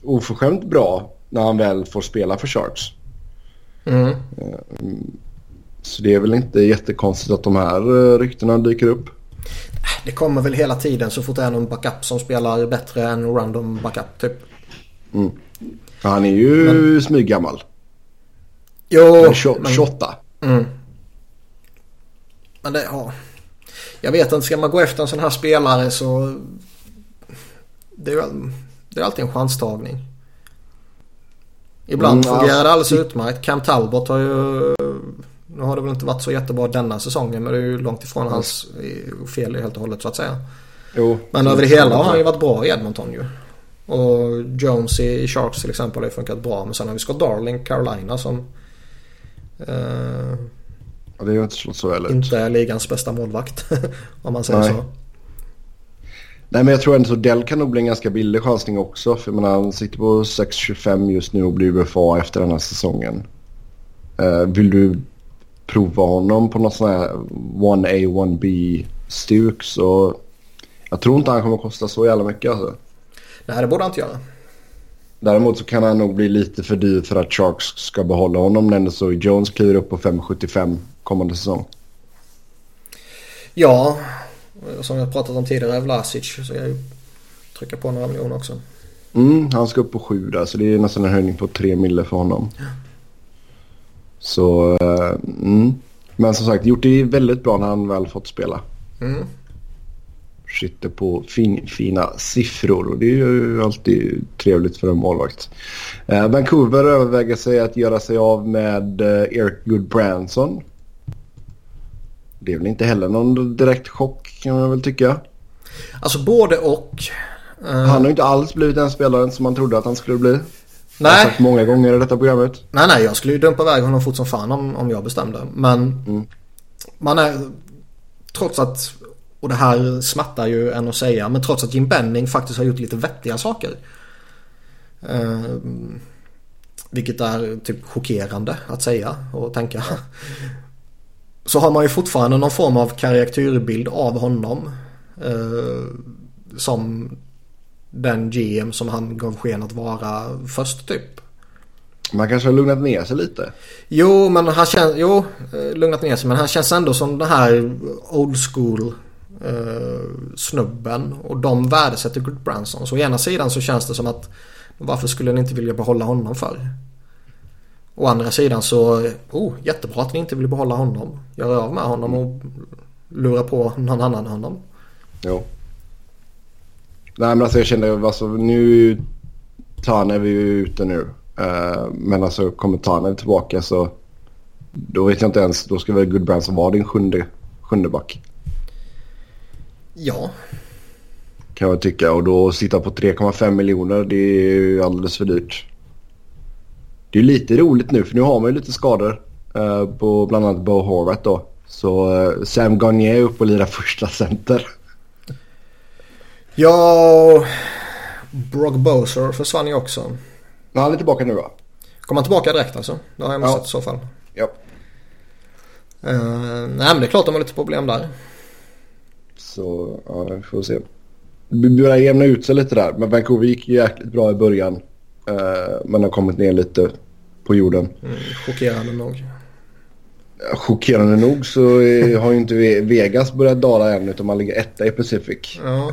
oförskämt bra när han väl får spela för Sharks. Mm. Eh, så det är väl inte jättekonstigt att de här ryktena dyker upp. Det kommer väl hela tiden så fort det är någon backup som spelar bättre än random backup typ. Mm. Han är ju men... smyggammal. Jo. 28. Mm. Men det, ja. Jag vet inte, ska man gå efter en sån här spelare så... Det är, det är alltid en chanstagning. Ibland mm, fungerar det alldeles utmärkt. Cam Talbot har ju... Nu har det väl inte varit så jättebra denna säsongen men det är ju långt ifrån mm. hans fel helt och hållet så att säga. Jo, men över det hela har han ju varit bra i Edmonton ju. Och Jones i Sharks till exempel har ju funkat bra. Men sen har vi Scott Darling, Carolina som... Eh, ja, det är ju inte så väl ut. Inte är ligans bästa målvakt. om man säger Nej. så. Nej men jag tror ändå att Dell kan nog bli en ganska billig chansning också. För jag menar, han sitter på 6,25 just nu och blir UFA efter den här säsongen. Uh, vill du prova honom på något sån här 1A, 1B stuk så jag tror inte han kommer kosta så jävla mycket alltså. Nej det borde han inte göra. Däremot så kan han nog bli lite för dyr för att Sharks ska behålla honom när så Jones kliver upp på 5,75 kommande säsong. Ja, som jag pratat om tidigare, Vlasic så jag trycka på några miljoner också. Mm, han ska upp på 7 där så det är nästan en höjning på 3 mille för honom. Ja. Så, uh, mm. Men som sagt, gjort det väldigt bra när han väl fått spela. Mm. Sitter på fin, fina siffror och det är ju alltid trevligt för en målvakt. Uh, Vancouver överväger sig att göra sig av med uh, Eric Goodbranson. Det är väl inte heller någon direkt chock kan man väl tycka. Alltså både och. Han har inte alls blivit den spelaren som man trodde att han skulle bli. Nej. Jag har sagt många gånger i detta programmet. Nej, nej. Jag skulle ju dumpa iväg honom fort som fan om, om jag bestämde. Men mm. man är... Trots att... Och det här smärtar ju en att säga. Men trots att Jim Benning faktiskt har gjort lite vettiga saker. Eh, vilket är typ chockerande att säga och tänka. Så har man ju fortfarande någon form av karriärbild av honom. Eh, som den GM som han gav sken att vara först typ. Man kanske har lugnat ner sig lite. Jo, men han känns... Jo, eh, lugnat ner sig. Men han känns ändå som den här old school eh, snubben. Och de värdesätter Good Branson. Så å ena sidan så känns det som att varför skulle ni inte vilja behålla honom för? Å andra sidan så, oh, jättebra att ni inte vill behålla honom. Göra av med honom och lura på någon annan honom. Jo. Nej men alltså jag kände alltså nu Tane är vi ju ute nu. Uh, men alltså kommer Tane tillbaka så då vet jag inte ens. Då ska väl Goodbranson vara din sjunde, sjunde back. Ja. Kan jag tycka. Och då sitta på 3,5 miljoner det är ju alldeles för dyrt. Det är lite roligt nu för nu har man ju lite skador. Uh, på bland annat Bo Horvath då. Så uh, Sam Garnier är uppe och lirar första center. Ja, Brock Boser försvann ju också. Men han är tillbaka nu va? Kommer han tillbaka direkt alltså? Det har jag missat ja. i så fall. Ja. Uh, nej men det är klart de har lite problem där. Så ja, vi får se. Det börjar jämna ut sig lite där. Men Vancouver gick jäkligt bra i början. Uh, men har kommit ner lite på jorden. Mm, chockerande nog. Chockerande nog så har ju inte Vegas börjat dala än utan man ligger etta i Pacific. Ja.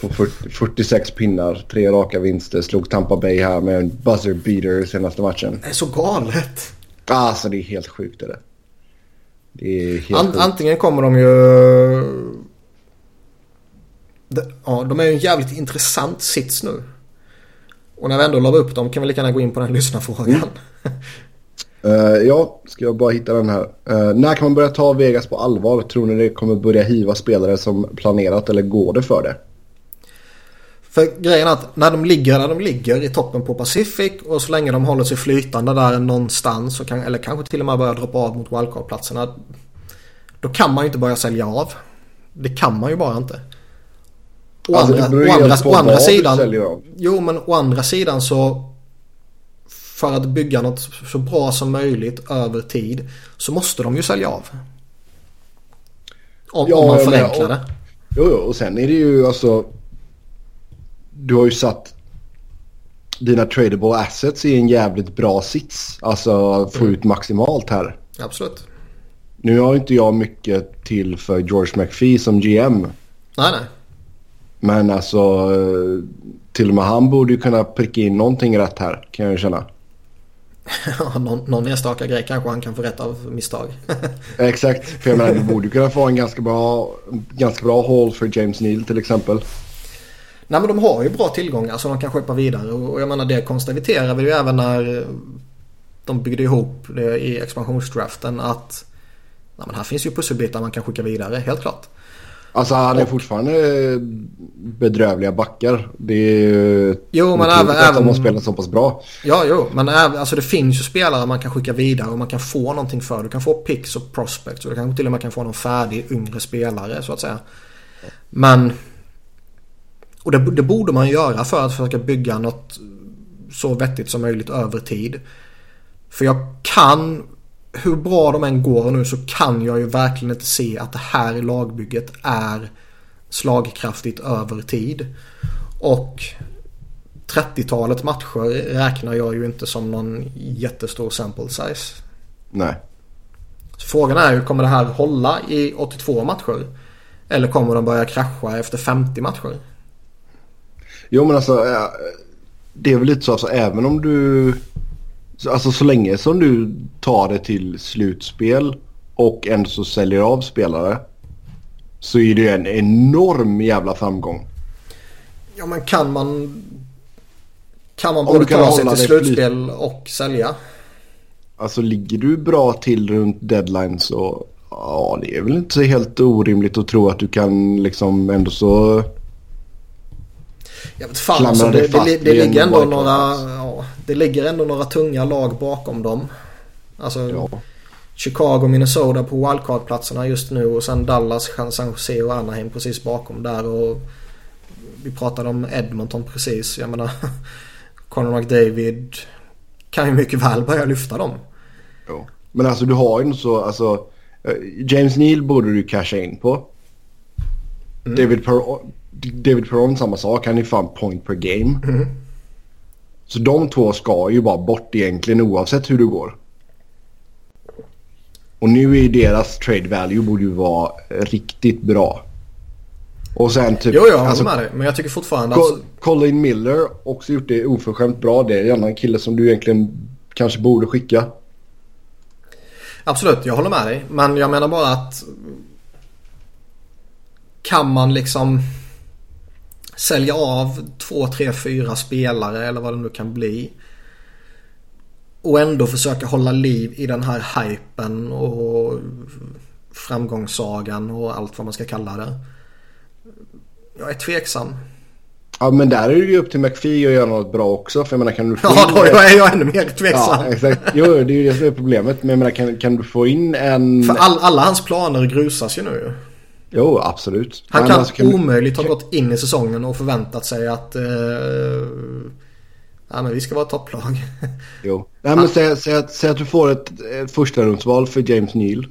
På 40, 46 pinnar, tre raka vinster. Slog Tampa Bay här med en buzzer beater senaste matchen. Det är så galet. Alltså det är helt sjukt är det. Det är helt An sjukt. Antingen kommer de ju... Ja, de är ju en jävligt intressant sits nu. Och när vi ändå la upp dem kan vi lika gärna gå in på den lyssnarfrågan. Mm. Uh, ja, ska jag bara hitta den här. Uh, när kan man börja ta Vegas på allvar? Tror ni det kommer börja hiva spelare som planerat eller går det för det? För grejen är att när de ligger där de ligger i toppen på Pacific och så länge de håller sig flytande där någonstans kan, eller kanske till och med börja droppa av mot wildcard-platserna. Då kan man ju inte börja sälja av. Det kan man ju bara inte. Å alltså, andra, å andra, å andra sidan. Jo men å andra sidan så för att bygga något så bra som möjligt över tid så måste de ju sälja av. Om, ja, om man förenklar det. Jo, jo, och sen är det ju alltså... Du har ju satt dina tradable assets i en jävligt bra sits. Alltså få mm. ut maximalt här. Absolut. Nu har inte jag mycket till för George McPhee som GM. Nej, nej. Men alltså till och med han borde ju kunna pricka in någonting rätt här kan jag ju känna. någon, någon enstaka grej kanske han kan få rätt av misstag. Exakt, för jag menar du borde kunna få en ganska bra, ganska bra haul för James Neal till exempel. Nej men de har ju bra tillgångar så de kan skeppa vidare och jag menar det konstaterar vi ju även när de byggde ihop det i expansionsdraften att nej, men här finns ju pusselbitar man kan skicka vidare helt klart. Alltså han är och, fortfarande bedrövliga backar. Det är ju jo, men även, att de har spelat så pass bra. Ja, jo, men även, alltså det finns ju spelare man kan skicka vidare och man kan få någonting för. Du kan få picks och prospects och du kanske till och med kan få någon färdig yngre spelare så att säga. Men och det, det borde man göra för att försöka bygga något så vettigt som möjligt över tid. För jag kan hur bra de än går nu så kan jag ju verkligen inte se att det här lagbygget är slagkraftigt över tid. Och 30-talet matcher räknar jag ju inte som någon jättestor sample size. Nej. Så frågan är ju, kommer det här hålla i 82 matcher? Eller kommer de börja krascha efter 50 matcher? Jo men alltså eh, det är väl lite så alltså även om du alltså så länge som du tar det till slutspel och ändå så säljer av spelare så är det en enorm jävla framgång. Ja men kan man kan man både ta sig till det slutspel och sälja? Alltså ligger du bra till runt deadline så ja det är väl inte så helt orimligt att tro att du kan liksom ändå så Jag vet fan alltså, det, det, det en ligger ändå några ja, Det ligger ändå några tunga lag bakom dem. Alltså ja. Chicago, Minnesota på wildcard-platserna just nu och sen Dallas, San Jose och Anaheim precis bakom där. Och vi pratade om Edmonton precis. Jag menar Conor McDavid kan ju mycket väl börja lyfta dem. Jo. Men alltså du har ju inte så, alltså eh, James Neal borde du casha in på. Mm. David, per David Perron samma sak, han är fan point per game. Mm. Så de två ska ju bara bort egentligen oavsett hur det går. Och nu är deras trade value borde ju vara riktigt bra. Och sen typ... Jo, jag håller alltså, med dig. Men jag tycker fortfarande att... Colin Miller också gjort det oförskämt bra. Det är en annan kille som du egentligen kanske borde skicka. Absolut, jag håller med dig. Men jag menar bara att... Kan man liksom sälja av två, tre, fyra spelare eller vad det nu kan bli. Och ändå försöka hålla liv i den här hypen och framgångssagan och allt vad man ska kalla det. Jag är tveksam. Ja men där är det ju upp till McPhee att göra något bra också. För jag menar kan du få Ja, in- då är jag ännu mer tveksam. Ja exakt. Jo det är ju det som är problemet. Men jag menar kan, kan du få in en... För all, alla hans planer grusas ju nu. Jo absolut. Han kan alltså, du- omöjligt ha gått in i säsongen och förväntat sig att... Eh, ja men vi ska vara topplag. Jo. Nej men säg, säg, att, säg att du får ett, ett första rundsval för James Neal.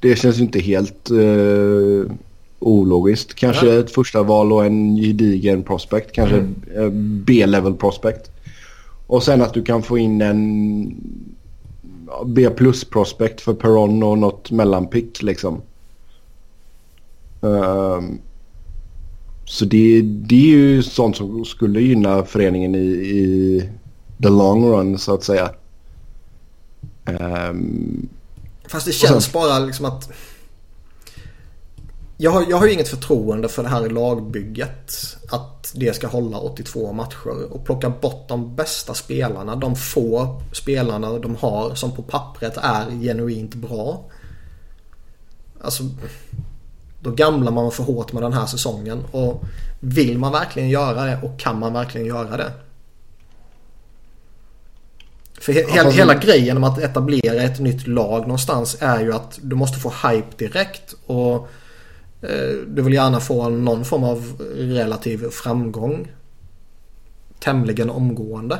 Det känns ju inte helt eh, ologiskt. Kanske Ja. ett första val och en gedigen prospect. Kanske eh, B-level prospect. Och sen att du kan få in en B plus prospect för Perron och något mellanpick liksom. Ehm, så det, det är ju sånt som skulle gynna föreningen i, i the long run så att säga. Ehm, Fast det känns bara liksom att... Jag har, jag har ju inget förtroende för det här lagbygget. Att det ska hålla 82 matcher. Och plocka bort de bästa spelarna. De få spelarna de har som på pappret är genuint bra. Alltså... Då gamlar man för hårt med den här säsongen. Och vill man verkligen göra det och kan man verkligen göra det? För he- hela, fast- hela grejen med att etablera ett nytt lag någonstans är ju att du måste få hype direkt. Och eh, du vill gärna få någon form av relativ framgång. Tämligen omgående.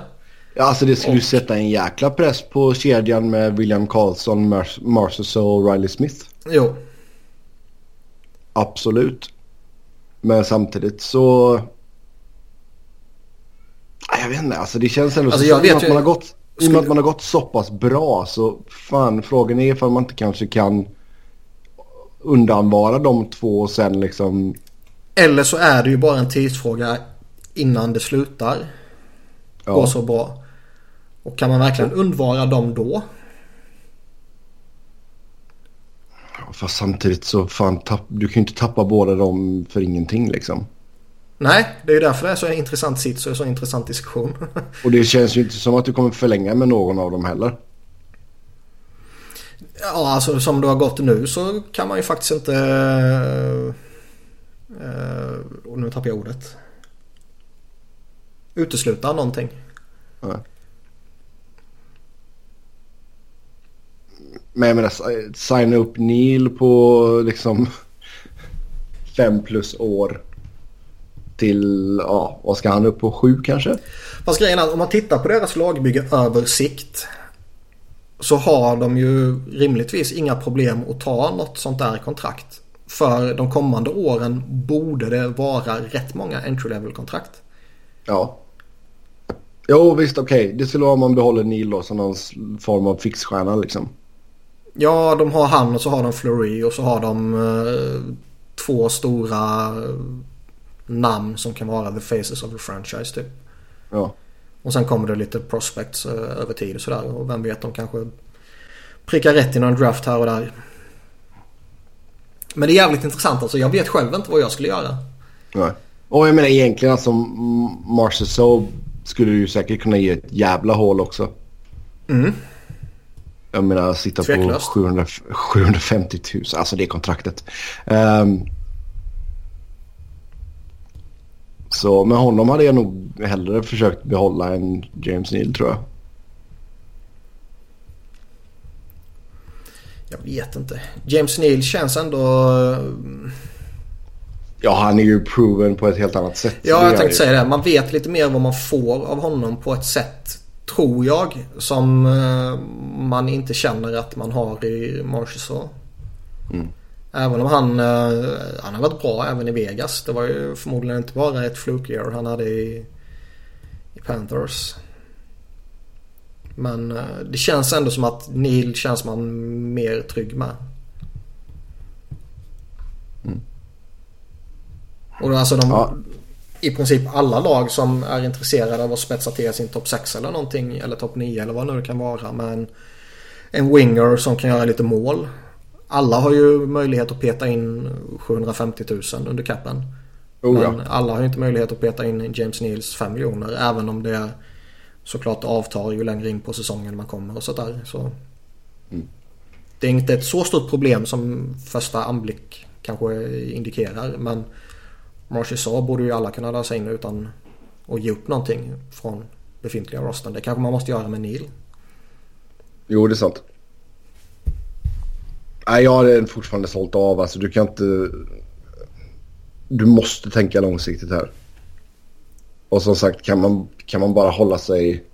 ja, alltså det skulle Och- sätta en jäkla press på kedjan med William Karlsson, Mar- Marcus och Riley Smith. Jo, Absolut. Men samtidigt så... Jag vet inte, alltså det känns ändå Alltså, så jag vet att ju- man har gått, i och med att man har gått så pass bra så fan frågan är ifall man inte kanske kan undanvara de två och sen liksom... Eller så är det ju bara en tidsfråga innan det slutar gå Ja, så bra. Och kan man verkligen undvara dem då? Fast samtidigt så fan tapp, du kan ju inte tappa båda dem för ingenting liksom. Nej, det är ju därför det är så intressant sits och så intressant diskussion. Och det känns ju inte som att du kommer förlänga med någon av dem heller. ja, alltså som det har gått nu så kan man ju faktiskt inte... Uh, nu tappar jag ordet. Utesluta någonting. Nej. Men jag menar, si- signa upp Neil på liksom fem plus år till, ja, vad ska han upp på? Sju kanske? Fast grejen är att om man tittar på deras lagbygge över sikt. Så har de ju rimligtvis inga problem att ta något sånt där kontrakt. För de kommande åren borde det vara rätt många entry level kontrakt. Ja. Jo visst okej. Okay. Det skulle vara om man behåller Neil då som någon form av fixstjärna liksom. Ja de har han och så har de Fleury och så har de eh, två stora namn som kan vara the faces of the franchise typ. Ja. Och sen kommer det lite prospects uh, över tid och sådär. Och vem vet, de kanske prickar rätt i någon draft här och där. Men det är jävligt intressant alltså. Jag vet själv inte vad jag skulle göra. Nej. Och jag menar egentligen alltså Marcel skulle ju säkert kunna ge ett jävla hål också. Mm. Jag menar sitta Tveklöst. på 700, 750 000. Alltså det kontraktet. Um, så med honom hade jag nog hellre försökt behålla en James Neal tror jag. Jag vet inte. James Neal känns ändå... Ja, han är ju proven på ett helt annat sätt. Ja, jag tänkte säga det. Man vet lite mer vad man får av honom på ett sätt, tror jag, som eh, man inte känner att man har i Marshall. Mm. Även om han, eh, han har varit bra även i Vegas. Det var ju förmodligen inte bara ett fluke han hade i, i Panthers. Men eh, det känns ändå som att Neil känns man mer trygg med. Mm. Och alltså de, ja. I princip alla lag som är intresserade av att spetsa till sin topp 6 eller någonting eller topp 9 eller vad det nu kan vara. Men en winger som kan göra lite mål. Alla har ju möjlighet att peta in 750 000 under capen. Oh, ja. Men alla har ju inte möjlighet att peta in James Neals 5 miljoner. Även om det såklart avtar ju längre in på säsongen man kommer och sådär. Så. Mm. Det är inte ett så stort problem som första anblick kanske indikerar. Men Marchessault borde ju alla kunna lösa in utan att ge upp någonting från befintliga rosten. Det kanske man måste göra med Neil. Jo, det är sant. Nej, jag har fortfarande sålt av. Alltså, du kan inte... Du måste tänka långsiktigt här. Och som sagt, kan man, kan man bara hålla sig...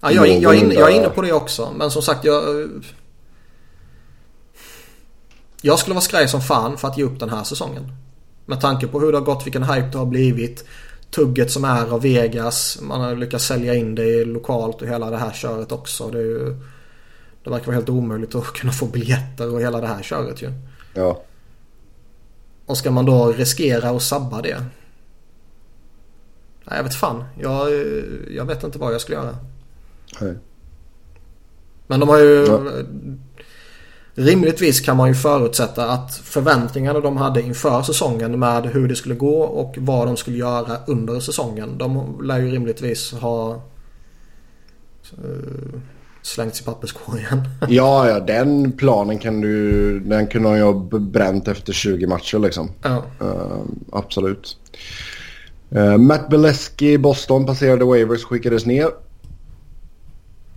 Ja, jag, jag, jag, jag är inne på det också. Men som sagt, jag... Jag skulle vara skraj som fan för att ge upp den här säsongen. Med tanke på hur det har gått, vilken hype det har blivit. Tugget som är av Vegas. Man har lyckats sälja in det lokalt och hela det här köret också. Det, är ju, det verkar vara helt omöjligt att kunna få biljetter och hela det här köret ju. Ja. Och ska man då riskera att sabba det? Nej, jag vet fan. Jag, jag vet inte vad jag skulle göra. Nej. Men de har ju... Ja. Rimligtvis kan man ju förutsätta att förväntningarna de hade inför säsongen med hur det skulle gå och vad de skulle göra under säsongen. De lär ju rimligtvis ha uh, slängts i papperskorgen. ja, ja, den planen kan du... Den kunde de ju ha bränt efter 20 matcher liksom. Ja. Uh, absolut. Uh, Matt Beleski i Boston passerade waivers skickades ner.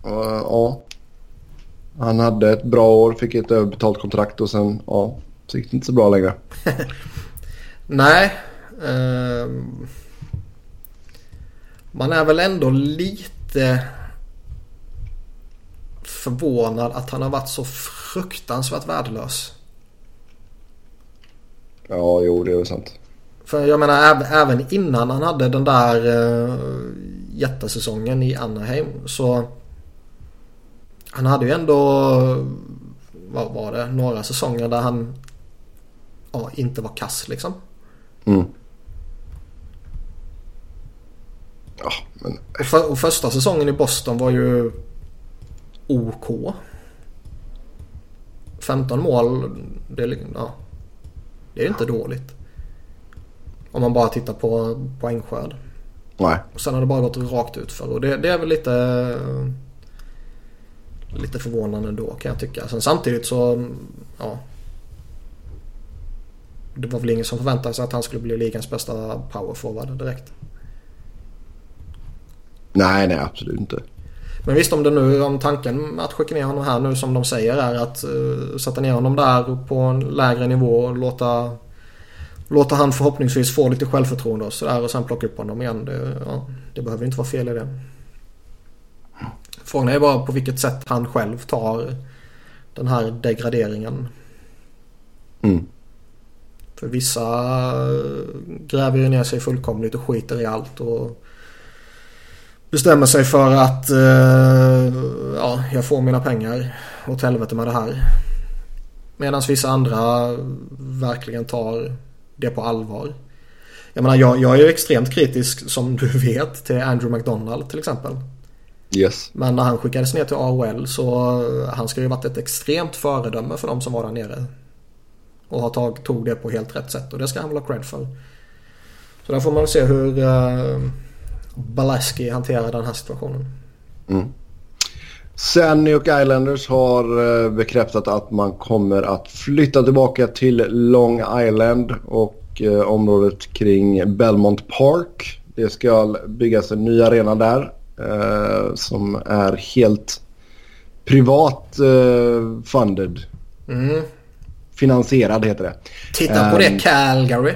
Ja, han hade ett bra år, fick ett överbetalt kontrakt och sen ja, så gick det inte så bra längre. Nej. Eh, man är väl ändå lite förvånad att han har varit så fruktansvärt värdelös. Ja, jo det är väl sant. För jag menar även innan han hade den där uh, jättesäsongen i Anaheim så han hade ju ändå, vad var det, några säsonger där han ja, inte var kass liksom. Mm. Ja, men... Och, för, och, första säsongen i Boston var ju OK. 15 mål, det är, ja, det är inte dåligt. Om man bara tittar på poängskörd. Nej. Och sen har det bara gått rakt ut för och det, det är väl lite lite förvånande då kan jag tycka. Sen samtidigt så, ja. Det var väl ingen som förväntade sig att han skulle bli ligans bästa powerforward direkt. Nej, nej absolut inte. Men visst om det nu, om tanken att skicka ner honom här nu som de säger är att uh, sätta ner honom där på en lägre nivå och låta Låta han förhoppningsvis få lite självförtroende och sådär och sen plocka upp honom igen. Det, ja, det behöver inte vara fel i det. Frågan är bara på vilket sätt han själv tar den här degraderingen. Mm. För vissa gräver ju ner sig fullkomligt och skiter i allt och bestämmer sig för att uh, ja, jag får mina pengar. Åt helvete med det här. Medan vissa andra verkligen tar det på allvar. Jag menar jag, jag är ju extremt kritisk som du vet till Andrew McDonald till exempel. Yes. Men när han skickades ner till AOL så han ska ju varit ett extremt föredöme för de som var där nere. Och har tag, tog det på helt rätt sätt och det ska han väl ha cred för. Så där får man se hur uh, Balaski hanterar den här situationen. Mm. Sen New York Islanders har uh, bekräftat att man kommer att flytta tillbaka till Long Island och området kring Belmont Park. Det ska byggas en ny arena där som är helt privat funded. Mm. Finansierad heter det. Titta på um, det Calgary.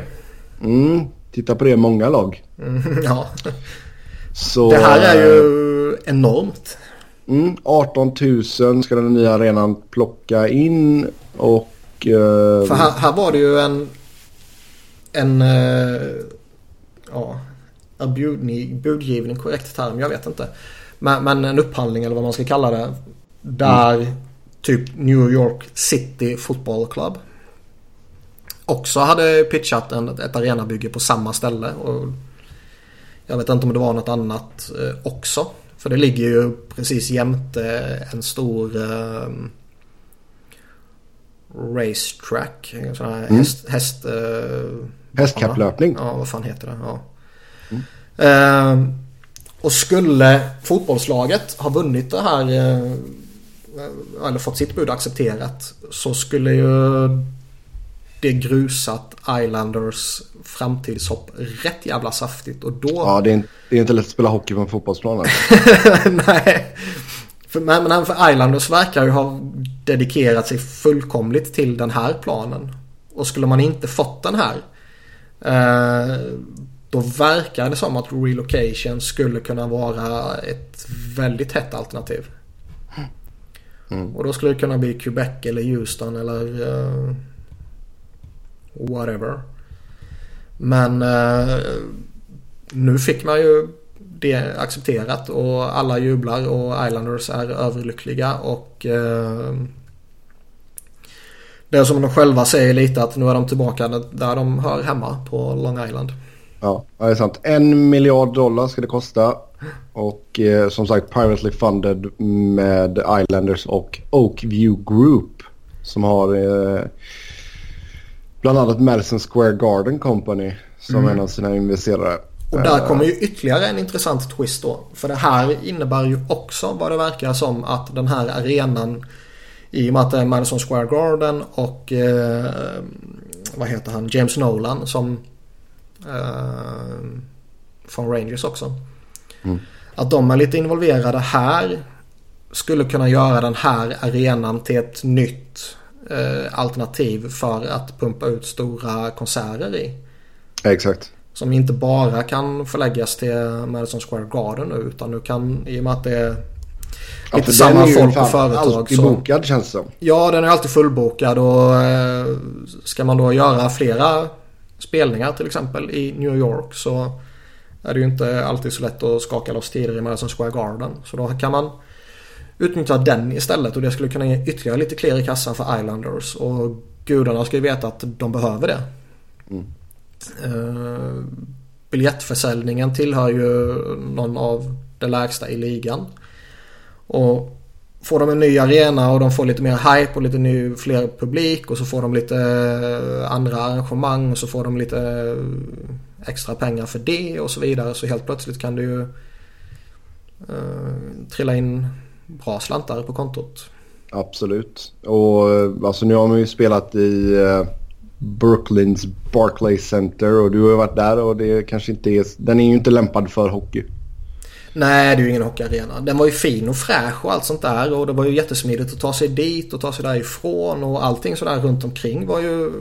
Mm, titta på det många lag. Mm, ja. Så, det här är ju enormt. Mm, 18 000 ska den nya arenan plocka in och... Uh, För här, här, var det ju en... En... Uh, ja, budgivning, budgivning, korrekt term, jag vet inte. Men, men, en upphandling eller vad man ska kalla det. Där mm typ New York City Football Club. Också hade pitchat en, ett arenabygge på samma ställe. Och jag vet inte om det var något annat eh, också. För det ligger ju precis jämte en stor eh, racetrack. En sån här mm. häst... häst eh, Hästkapplöpning. Ja, vad fan heter det? Ja. Mm. Eh, och skulle fotbollslaget ha vunnit det här eh, eller fått sitt bud accepterat så skulle ju det grusat Islanders framtidshopp rätt jävla saftigt och då... Ja, det är, inte, det är inte lätt att spela hockey på en fotbollsplan. Nej. För, men, men för Islanders verkar ju ha dedikerat sig fullkomligt till den här planen. Och skulle man inte fått den här eh, då verkar det som att relocation skulle kunna vara ett väldigt hett alternativ. Mm. Och då skulle det kunna bli Quebec eller Houston eller uh, whatever. Men uh, nu fick man ju det accepterat och alla jublar och Islanders är överlyckliga och uh, det är som de själva säger lite att nu är de tillbaka där de hör hemma på Long Island. Ja, det är sant. En miljard dollar ska det kosta. Och eh, som sagt privately funded med Islanders och Oakview Group. Som har eh, bland annat Madison Square Garden Company som mm. en av sina investerare. Och där eh, kommer ju ytterligare en intressant twist då. För det här innebär ju också vad det verkar som att den här arenan i och med att det är Madison Square Garden och eh, vad heter han, James Nolan som eh, från Rangers också. Mm. Att de är lite involverade här skulle kunna göra den här arenan till ett nytt eh, alternativ för att pumpa ut stora konserter i. Exakt. Som inte bara kan förläggas till Madison Square Garden nu utan nu kan i och med att det är ja, lite samma folk och företag. alltid så, bokad känns det som. Ja den är alltid fullbokad och eh, ska man då göra flera spelningar till exempel i New York så är det ju inte alltid så lätt att skaka loss tider i Madison Square Garden. Så då kan man utnyttja den istället och det skulle kunna ge ytterligare lite klirr i kassan för Islanders. Och gudarna ska ju veta att de behöver det. Mm. Uh, biljettförsäljningen tillhör ju någon av det lägsta i ligan. Och får de en ny arena och de får lite mer hype och lite ny, fler publik och så får de lite eh, andra arrangemang och så får de lite eh, extra pengar för det och så vidare. Så helt plötsligt kan det ju eh, trilla in bra slantar på kontot. Absolut. Och eh, alltså nu har man ju spelat i eh, Brooklyns Barclay Center och du har ju varit där och det kanske inte är, den är ju inte lämpad för hockey. Nej, det är ju ingen hockeyarena. Den var ju fin och fräsch och allt sånt där och det var ju jättesmidigt att ta sig dit och ta sig därifrån och allting sådär runt omkring var ju,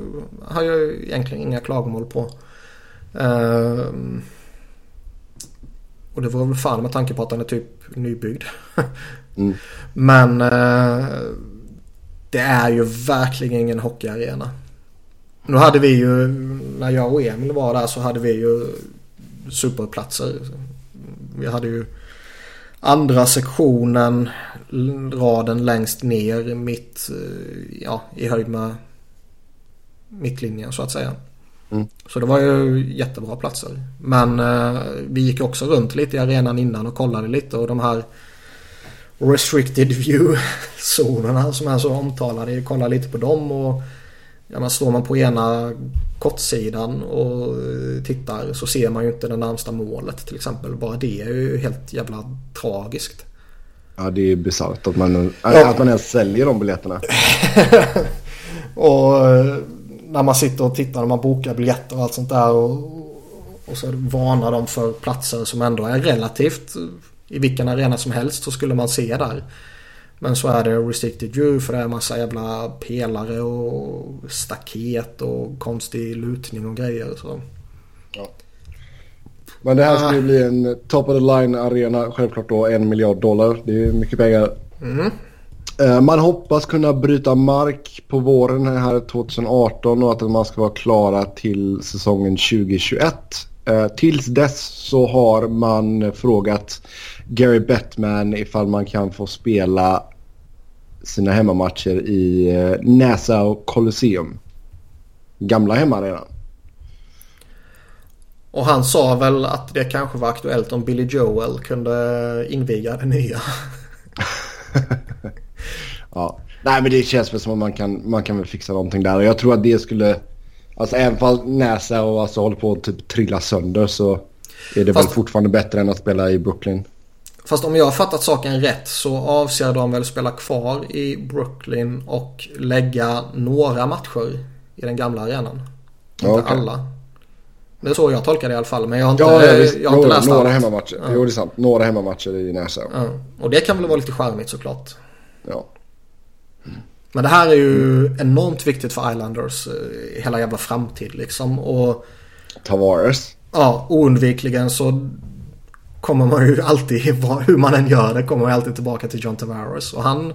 har jag egentligen inga klagomål på. Uh, och det var väl fan med tanke på att den är typ nybyggd. mm. Men uh, det är ju verkligen ingen hockeyarena. Nu hade vi ju, när jag och Emil var där så hade vi ju superplatser. Vi hade ju andra sektionen, raden längst ner mitt, eh, ja, i höjd med mittlinjen så att säga. Mm. Så det var ju jättebra platser. Men eh, vi gick också runt lite i arenan innan och kollade lite och de här restricted view-zonerna som är så omtalade. Kollade lite på dem och ja, men står man på ena kortsidan och tittar så ser man ju inte det närmsta målet till exempel. Bara det är ju helt jävla tragiskt. Ja det är bisarrt att man, ja. att man ens säljer de biljetterna. och när man sitter och tittar när man bokar biljetter och allt sånt där och, och så varnar de för platser som ändå är relativt i vilken arena som helst så skulle man se där. Men så är det restricted view för det är massa jävla pelare och staket och konstig lutning och grejer. Så. Ja. Men det här ska ju ah. bli en top of the line arena. Självklart då en miljard dollar. Det är mycket pengar. Mm. Eh, man hoppas kunna bryta mark på våren här 2018 och att man ska vara klara till säsongen 2021. Eh, tills dess så har man frågat Gary Bettman ifall man kan få spela sina hemmamatcher i eh, Nassau Colosseum. Gamla hemmaarenan. Och han sa väl att det kanske var aktuellt om Billy Joel kunde inviga det nya. ja. Nej men det känns väl som att man kan, man kan väl fixa någonting där. Och jag tror att det skulle... Alltså även om Näsa och alltså håller på att typ trilla sönder så är det Fast... väl fortfarande bättre än att spela i Brooklyn. Fast om jag har fattat saken rätt så avser de väl spela kvar i Brooklyn och lägga några matcher i den gamla arenan. Inte okay. alla. Det är så jag tolkar det i alla fall. Men jag har inte, ja, ja, jag har inte läst Några allt. hemmamatcher. Ja. Jo, det är sant. Några hemmamatcher i Nassau. Ja. Och det kan väl vara lite charmigt såklart. Ja. Men det här är ju enormt viktigt för Islanders eh, hela jävla framtid liksom. Och... Tavares. Ja, oundvikligen så kommer man ju alltid, hur man än gör det, kommer man alltid tillbaka till John Tavares. Och han,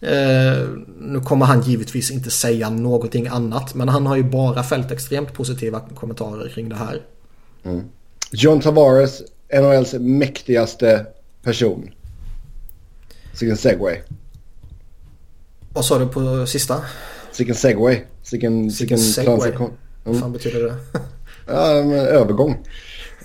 eh, nu kommer han givetvis inte säga någonting annat, men han har ju bara fällt extremt positiva kommentarer kring det här. Mm. John Tavares, NHLs mäktigaste person. Sicken segway. Vad sa du på sista? Sicken segway. Sicken, sicken segway. Mm. Vad fan betyder det? ja, övergång.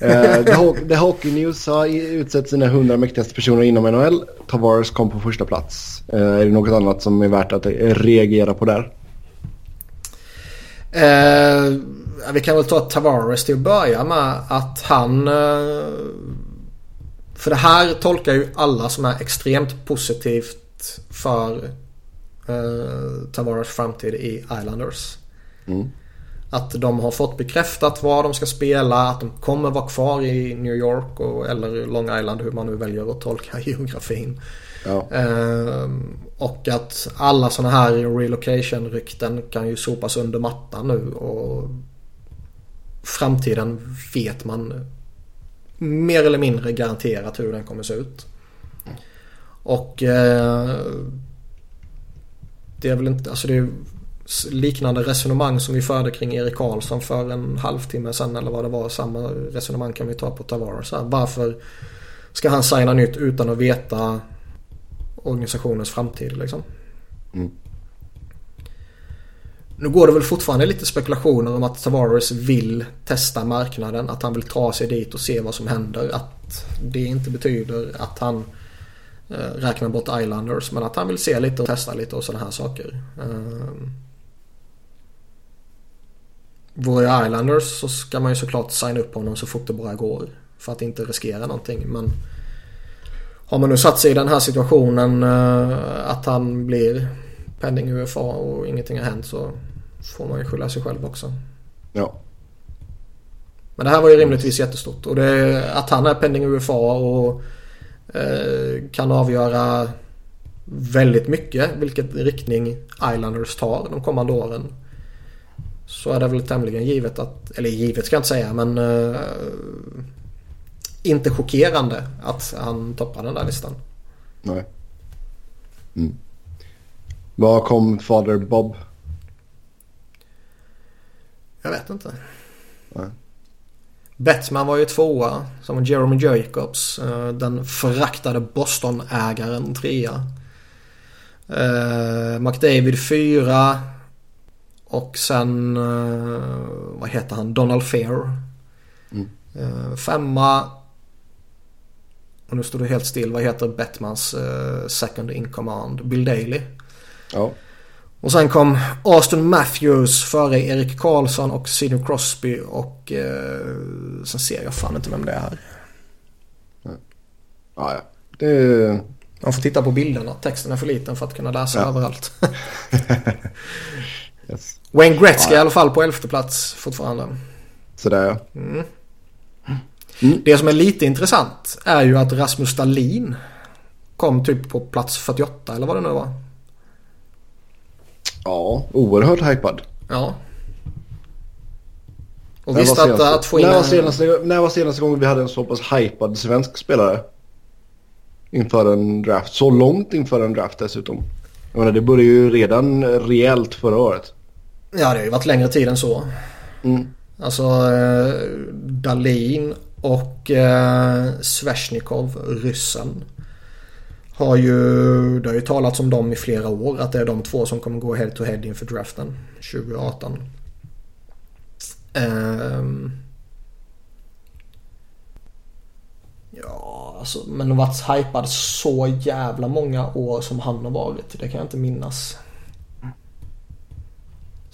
Uh, The, Hockey News har utsett sina 100 mäktigaste personer inom NHL. Tavares kom på första plats. Uh, är det något annat som är värt att reagera på där? Uh, vi kan väl ta Tavares till att börja med. Att han... för det här tolkar ju alla som är extremt positivt för Tavares framtid i Islanders. Mm. Att de har fått bekräftat var de ska spela, att de kommer vara kvar i New York och, eller Long Island hur man nu väljer att tolka geografin. Ja. Ehm, och att alla sådana här relocation-rykten kan ju sopas under mattan nu och framtiden vet man mer eller mindre garanterat hur den kommer se ut. Och eh, det är väl inte, alltså det är liknande resonemang som vi förde kring Erik Karlsson för en halvtimme sedan eller vad det var. Samma resonemang kan vi ta på Tavares. Varför ska han signa nytt utan att veta organisationens framtid liksom? Mm. Nu går det väl fortfarande lite spekulationer om att Tavares vill testa marknaden. Att han vill ta sig dit och se vad som händer. Att det inte betyder att han eh, räknar bort Islanders. Men att han vill se lite och testa lite och sådana här saker. Eh, Vore jag Islanders så ska man ju såklart signa upp honom så fort det bara går. För att inte riskera någonting. Men har man nu satt sig i den här situationen uh, att han blir pending UFA och ingenting har hänt så får man ju skylla sig själv också. Ja. Men det här var ju rimligtvis jättestort. Och det, att han är pending UFA och uh, kan avgöra väldigt mycket vilket riktning Islanders tar de kommande åren. Så är det väl tämligen givet att, eller givet ska jag inte säga men uh, inte chockerande att han toppar den där listan. Nej. Mm. Var kom Fader Bob? Jag vet inte. Nej. Bettman var ju tvåa. Som Jeremy Jacobs. eh, Den föraktade Boston-ägaren trea. Eh, McDavid fyra. Och sen, eh, vad heter han, Donald Fair. Mm. Eh, femma. Och nu står det helt still. Vad heter Bettmans eh, second in command? Bill Daley. Ja. Och sen kom Austin Matthews före Erik Karlsson och Sidney Crosby och eh, sen ser jag fan inte vem det är. Ja, ja. Det är... Man får titta på bilderna. Texten är för liten för att kunna läsa Ja. överallt. yes. Wayne Gretzky Ja. i alla fall på elfte plats fortfarande. Sådär ja. Det som är lite intressant är ju att Rasmus Dahlin kom typ på plats 48 eller vad det nu var. Ja, oerhört hypad. Ja. Och När visst var att, senaste- att få in när, var en- senaste, när var senaste gången vi hade en så pass hypad svensk spelare? Inför en draft. Så långt inför en draft dessutom. Jag menar, det började ju redan rejält förra året. Ja det har ju varit längre tid än så. Mm. Alltså eh, Dalin och eh, Sveshnikov, ryssen. Har ju, det har ju talats om dem i flera år. Att det är de två som kommer gå head to head inför draften 2018. Ehm. ja, alltså men varit hypad så jävla många år som han har varit. Det kan jag inte minnas.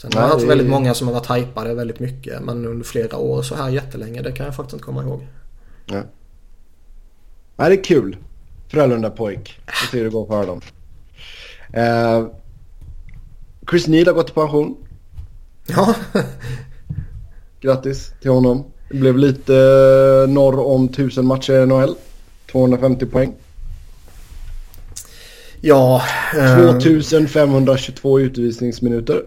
Sen har Nej, jag haft väldigt många som har varit hypade väldigt mycket. Men under flera år så här jättelänge. Det kan jag faktiskt inte komma ihåg. Ja. Nej, det är kul. Frölunda pojk. Vi ser hur det går för dem. Eh, Chris Neal har gått i pension. Ja, Grattis till honom. Det blev lite eh, norr om 1000 matcher i NHL. 250 poäng. ja. eh, 2522 utvisningsminuter.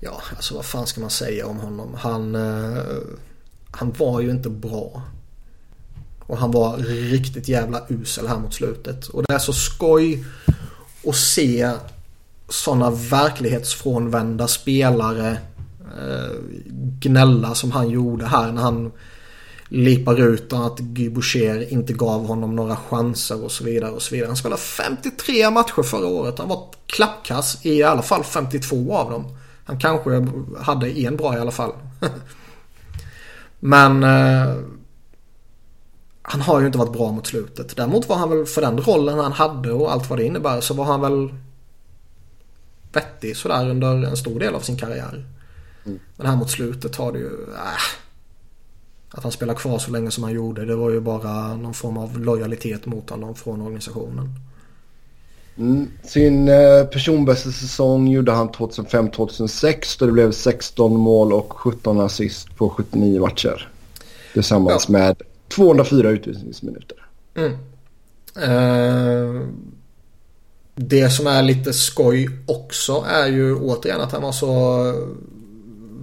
Ja, alltså vad fan ska man säga om honom? Han, eh, han var ju inte bra. Och han var riktigt jävla usel här mot slutet. Och det är så skoj att se sådana verklighetsfrånvända spelare eh, gnälla som han gjorde här när han lipar ut att Guy Boucher inte gav honom några chanser och så vidare och så vidare. Han spelade 53 matcher förra året. Han var klappkass i alla fall 52 av dem. Han kanske hade en bra i alla fall. Men eh, han har ju inte varit bra mot slutet. Däremot var han väl för den rollen han hade och allt vad det innebär så var han väl vettig sådär under en stor del av sin karriär. Men här mot slutet har det ju... Äh, att han spelar kvar så länge som han gjorde det var ju bara någon form av lojalitet mot honom från organisationen. Mm. Sin eh, personbästa säsong gjorde han 2005-2006 då det blev 16 mål och 17 assist på 79 matcher. Tillsammans med 204 utvisningsminuter. Mm. Eh, det som är lite skoj också är ju återigen att han var så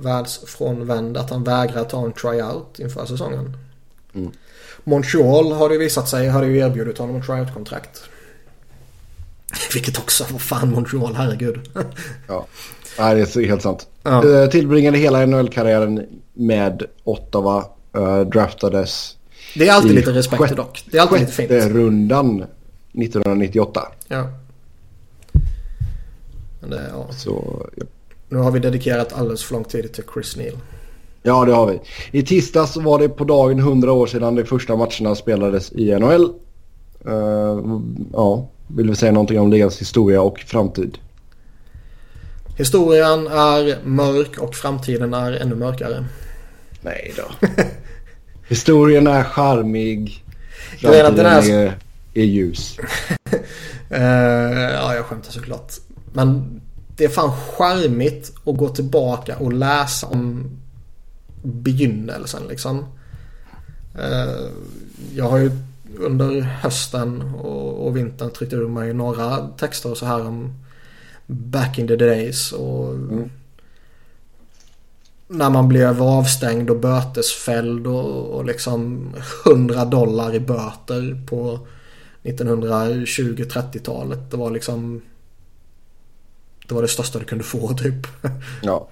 världsfrånvänd att han vägrar ta en tryout inför säsongen. Mm. Montreal har det visat sig hade ju erbjudit honom ett tryout-kontrakt. Vilket också, vad fan Montreal, herregud. Ja, Nej, det är helt sant. Ja. Eh, tillbringade hela NHL-karriären med Ottawa. Eh, draftades Det är alltid i lite respekt sjätte- dock. Det är alltid lite fint. rundan 1998. Ja. Det, ja. Så ja. Nu har vi dedikerat alldeles för lång tid till Chris Neal. Ja, det har vi. I tisdags var det på dagen 100 år sedan de första matcherna spelades i NHL. Eh, ja, vill vi säga någonting om ligans historia och framtid? Historien är mörk och framtiden är ännu mörkare. Nej då. Historien är charmig. Är att den Framtiden är- är, är ljus. Eh, ja, jag skämtar såklart. Men det är fan charmigt att gå tillbaka och läsa om begynnelsen liksom. Eh, jag har ju under hösten och, och vintern tryckt ur mig några texter och så här om back in the days och när man blev avstängd och bötesfälld och, och liksom 100 dollar i böter på 1920-30-talet. Det var liksom det var det största du kunde få typ. Ja.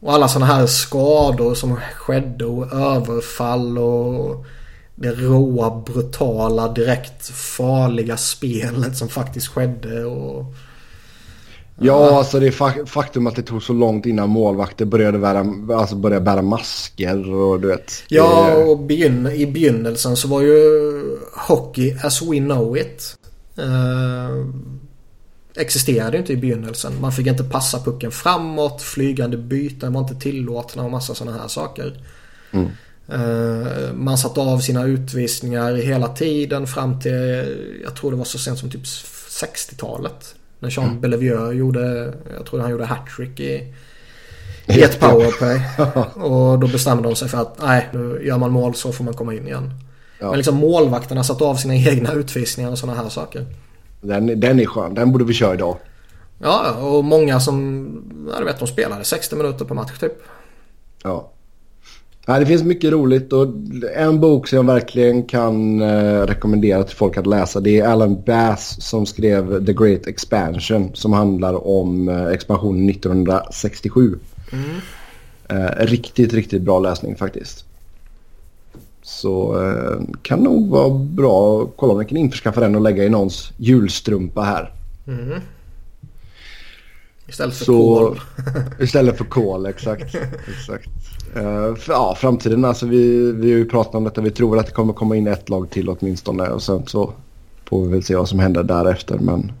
Och alla sådana här skador som skedde och överfall och det råa, brutala, direkt farliga spelet som faktiskt skedde. Och... Ja, alltså det är faktum att det tog så långt innan målvakter började bära, alltså började bära masker och du vet. Ja, och begyn i begynnelsen så var ju hockey as we know it. Eh, existerade inte i begynnelsen. Man fick inte passa pucken framåt, flygande byten var inte tillåtna och massa sådana här saker. Mm. Eh, man satte av sina utvisningar hela tiden fram till, jag tror det var så sent som typ 60-talet. När Jean mm. Bellevue gjorde, jag tror han gjorde hattrick i, i ett powerplay. och då bestämde de sig för att nej, nu gör man mål så får man komma in igen. Ja. Men liksom målvakterna satte av sina egna utvisningar och sådana här saker. Den, den är skön, den borde vi köra idag. Ja, och många som, ja, du vet, de spelade 60 minuter per match typ. Ja. Ja, det finns mycket roligt och en bok som jag verkligen kan eh, rekommendera till folk att läsa det är Alan Bass som skrev The Great Expansion som handlar om eh, expansionen 1967. Mm. Eh, riktigt, riktigt bra läsning faktiskt. Så eh, kan nog vara bra att kolla om ni kan införskaffa den och lägga i någons julstrumpa här. Mm. Istället för Så, kol. istället för kol, exakt. exakt. Uh, för, ja, framtiden, alltså vi, vi har ju pratat om detta. Vi tror att det kommer komma in ett lag till åtminstone. Och sen så får vi väl se vad som händer därefter. Men...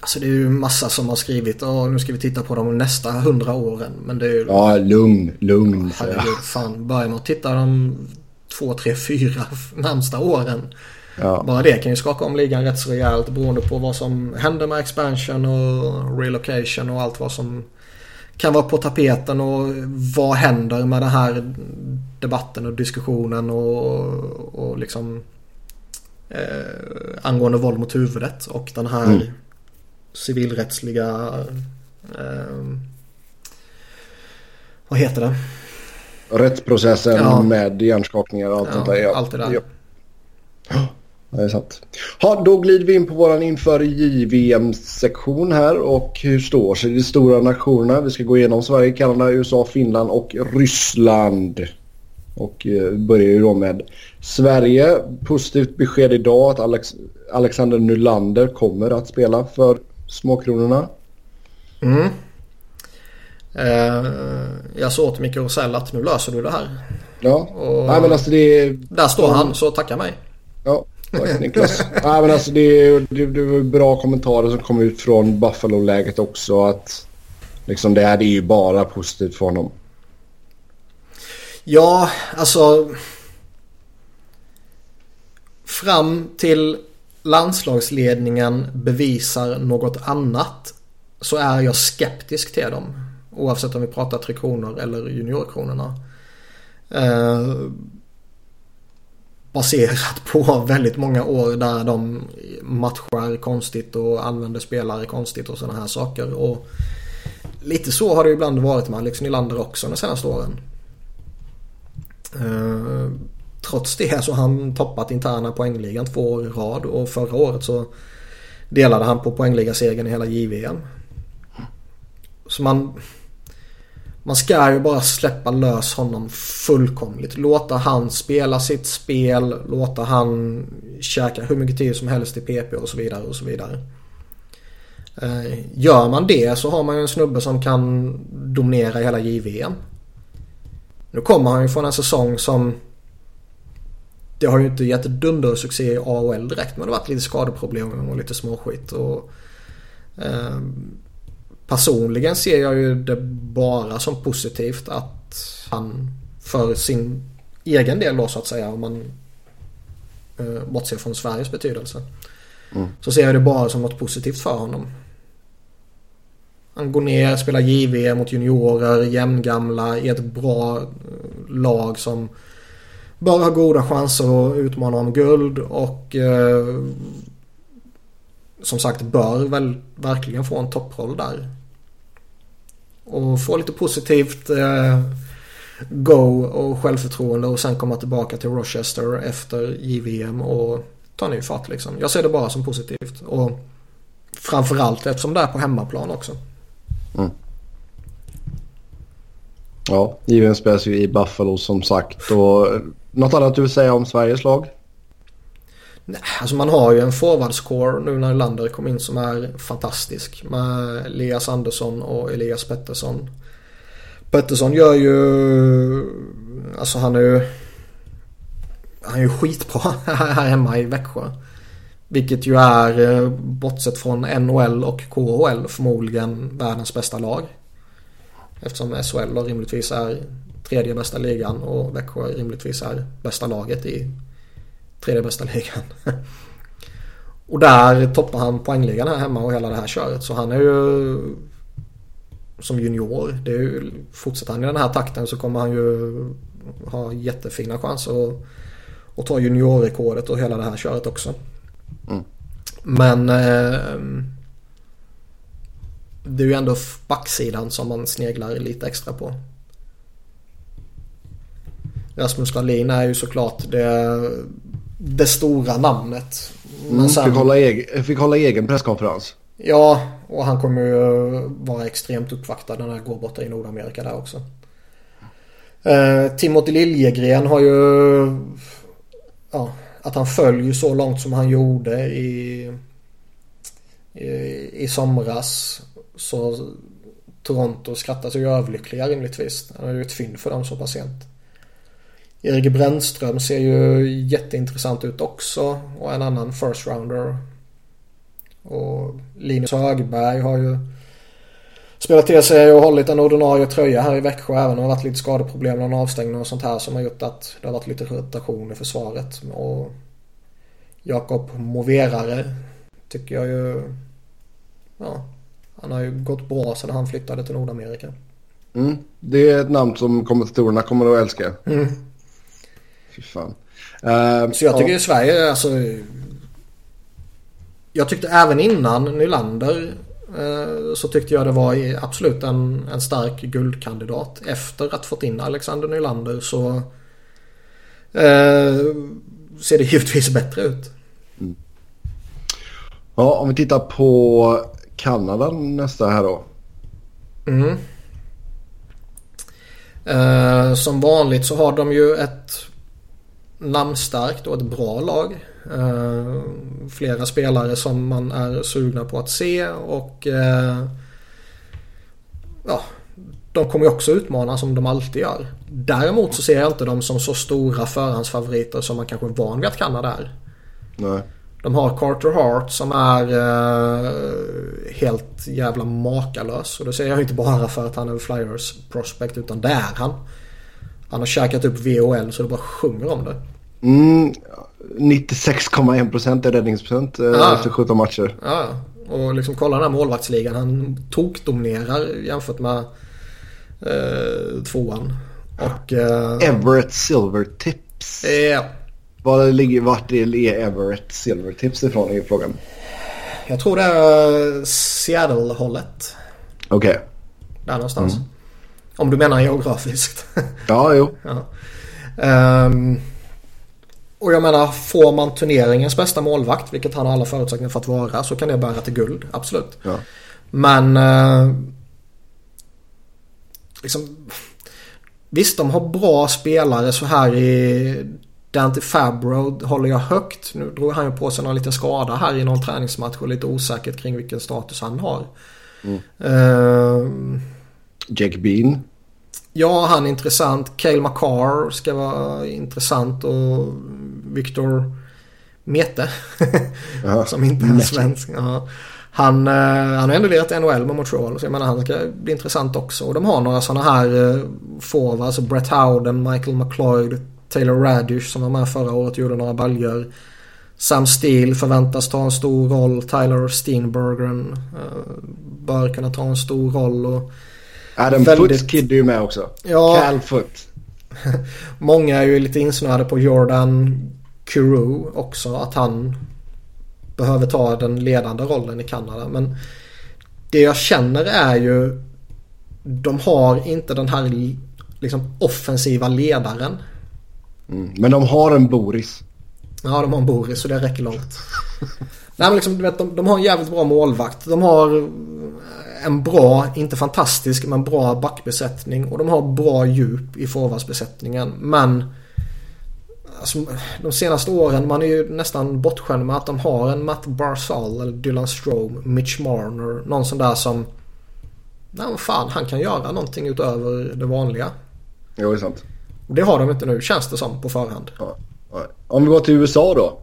Alltså det är ju massa som har skrivit och nu ska vi titta på de nästa hundra åren. Men det är ju... Ja, lugn, lugn. Herregud, fan. Börjar man titta de två, tre, fyra närmsta åren. Ja. Bara det kan ju skaka om ligan rätt så rejält beroende på vad som händer med expansion och relocation och allt vad som kan vara på tapeten och vad händer med den här debatten och diskussionen och, och liksom eh, angående våld mot huvudet och den här mm. civilrättsliga eh, vad heter det? Rättsprocessen ja. med hjärnskakningar och allt ja, sånt där. Ja. Allt det där. Ja. Det är sant. Ha, då glider vi in på våran inför JVM-sektion här och hur står sig de stora nationerna? Vi ska gå igenom Sverige, Kanada, USA, Finland och Ryssland. Och eh, börjar ju då med Sverige. Positivt besked idag att Alex Alexander Nylander kommer att spela för Småkronorna. Mm. Eh, jag sa åt Micke Rosell att nu löser du det här. Ja, och Nej, men alltså det Där står han, så tacka mig. Ja, Tack Niklas. Nej, men alltså det, det, det var bra kommentarer som kom ut från Buffalo-läget också. Att liksom det här är ju bara positivt för honom. Ja, alltså. Fram till landslagsledningen bevisar något annat så är jag skeptisk till dem. Oavsett om vi pratar Tre Kronor eller Juniorkronorna. Baserat på väldigt många år där de matchar konstigt och använder spelare konstigt och sådana här saker. Och lite så har det ibland varit med Alex Nylander också de senaste åren. Eh, trots det så har han toppat interna poängligan två år i rad och förra året så delade han på poängligasegern i hela JVM. Så man man ska ju bara släppa lös honom fullkomligt. Låta han spela sitt spel. Låta han käka hur mycket tid som helst i PP och så vidare och så vidare. Eh, gör man det så har man ju en snubbe som kan dominera hela JVM. Nu kommer han ju från en säsong som det har ju inte gett dundersuccé i AHL direkt men det har varit lite skadeproblem och lite småskit. Och, eh, Personligen ser jag ju det bara som positivt att han för sin egen del då så att säga om man eh, bortser från Sveriges betydelse. Mm. Så ser jag det bara som något positivt för honom. Han går ner, spelar JV mot juniorer, jämngamla i ett bra eh, lag som bör ha goda chanser att utmana om guld och eh, som sagt bör väl verkligen få en topproll där. Och få lite positivt eh, go och självförtroende och sen komma tillbaka till Rochester efter JVM och ta ny fart liksom. Jag ser det bara som positivt. Och framförallt eftersom det är på hemmaplan också. Mm. Ja, JVM spelas ju i Buffalo som sagt. Och något annat du vill säga om Sveriges lag? Alltså man har ju en forwardscore nu när Lander kom in som är fantastisk. Med Elias Andersson och Elias Pettersson. Pettersson gör ju... Alltså han är ju... Han är ju skitbra här hemma i Växjö. Vilket ju är, eh, bortsett från NHL och KHL, förmodligen världens bästa lag. Eftersom SHL rimligtvis är tredje bästa ligan och Växjö rimligtvis är bästa laget i tredje bästa ligan. och där toppar han poängligan här hemma och hela det här köret. Så han är ju som junior. Det är ju, fortsätter han i den här takten så kommer han ju ha jättefina chanser att, att ta juniorrekordet och hela det här köret också. Mm. Men eh, det är ju ändå backsidan som man sneglar lite extra på. Rasmus Dahlin är ju såklart det, det stora namnet. Mm, sen, fick, hålla egen, fick hålla egen presskonferens. Ja, och han kommer ju vara extremt uppvaktad när han går borta i Nordamerika där också. Eh, Timothy Liljegren har ju... Ja, att han följer så långt som han gjorde i, i, i somras. Så Toronto skrattar sig överlyckliga rimligtvis. Han har ju ett fynd för dem så pass sent. Erik Brännström ser ju jätteintressant ut också. Och en annan first rounder. Och Linus Högberg har ju spelat till sig och hållit en ordinarie tröja här i Växjö även om det har varit lite skadeproblem och avstängning och sånt här som har gjort att det har varit lite rotation i försvaret. Och Jakob Moverare tycker jag ju... Ja, han har ju gått bra sedan han flyttade till Nordamerika. Mm, det är ett namn som kommentatorerna kommer att älska. Mm. Fy fan. Uh, så jag tycker ja. Sverige, alltså... Jag tyckte även innan Nylander uh, så tyckte jag det var absolut en, en stark guldkandidat. Efter att fått in Alexander Nylander så uh, ser det givetvis bättre ut. Mm. Ja, om vi tittar på Kanada nästa här då. Mm. Uh, som vanligt så har de ju ett namnstarkt och ett bra lag. Uh, flera spelare som man är sugna på att se och uh, ja, de kommer ju också utmana som de alltid gör. Däremot så ser jag inte dem som så stora förhandsfavoriter som man kanske är van vid att Kanada är. Nej. De har Carter Hart som är uh, helt jävla makalös. Och det säger jag inte bara för att han är Flyers prospect utan det är han. Han har käkat upp VOL så det bara sjunger om det. Mm, 96,1% är räddningsprocent eh, ja. efter 17 matcher. Ja, och liksom kolla den här målvaktsligan. Han tokdominerar jämfört med eh, tvåan. Och, eh, Everett Silvertips. Ja. Var ligger, vart är Everett Silvertips ifrån i frågan? Jag tror det är Seattle-hållet. Okej. Okay. Där någonstans. Mm. Om du menar geografiskt. ja, jo. ja. Um, och jag menar, får man turneringens bästa målvakt, vilket han har alla förutsättningar för att vara, så kan det bära till guld. Absolut. Ja. Men... Eh, liksom, visst, de har bra spelare så här i... Dante Fabro håller jag högt. Nu drog han ju på sig någon liten skada här i någon träningsmatch och lite osäkert kring vilken status han har. Mm. Uh, Jack Bean. Ja, han är intressant. Cale McCarr ska vara intressant och Victor Mete. som inte är svensk. Ja. Han, eh, han har ändå lirat NHL med Montreal så jag menar han ska bli intressant också. Och de har några sådana här eh, forwards. Alltså Brett Howden, Michael McLeod, Taylor Radish som var med förra året och gjorde några baljor. Sam Steele förväntas ta en stor roll. Tyler Steenbergen uh, bör kunna ta en stor roll. Och Adam väldigt... Foots kid är ju med också. Ja. Cal Foot. Många är ju lite insnöade på Jordan Kuru också. Att han behöver ta den ledande rollen i Kanada. Men det jag känner är ju de har inte den här liksom offensiva ledaren. Mm. Men de har en Boris. Ja, de har en Boris så det räcker långt. Nej men liksom, du vet, de, de har en jävligt bra målvakt. De har en bra, inte fantastisk, men bra backbesättning. Och de har bra djup i forwardsbesättningen. Men alltså, de senaste åren, man är ju nästan bortskämd med att de har en Matt Barzal eller Dylan Strome, Mitch Marner, någon sån där som... Nej, fan, han kan göra någonting utöver det vanliga. Jo, det är sant. Och det har de inte nu, känns det som, på förhand. Ja. Om vi går till USA då.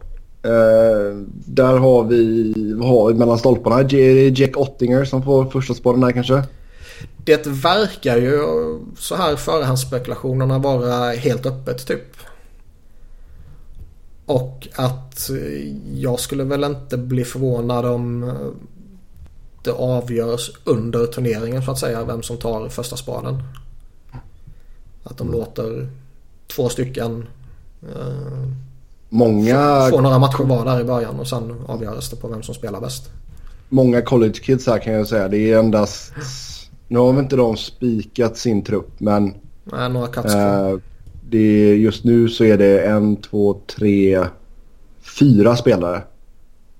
Uh, där har vi, vad har vi mellan stolparna? Jack Ottinger som får första spåren där kanske? Det verkar ju så här förhandsspekulationerna vara helt öppet typ. Och att jag skulle väl inte bli förvånad om det avgörs under turneringen så att säga vem som tar första spaden. Att de mm. låter två stycken uh, Många... Få några matcher var där i början och sen avgörs det på vem som spelar bäst. Många college kids här kan jag säga. Det är endast... Nu har väl inte de spikat sin trupp men... Nej, några cuts eh, det är, Just nu så är det en, två, tre, fyra spelare.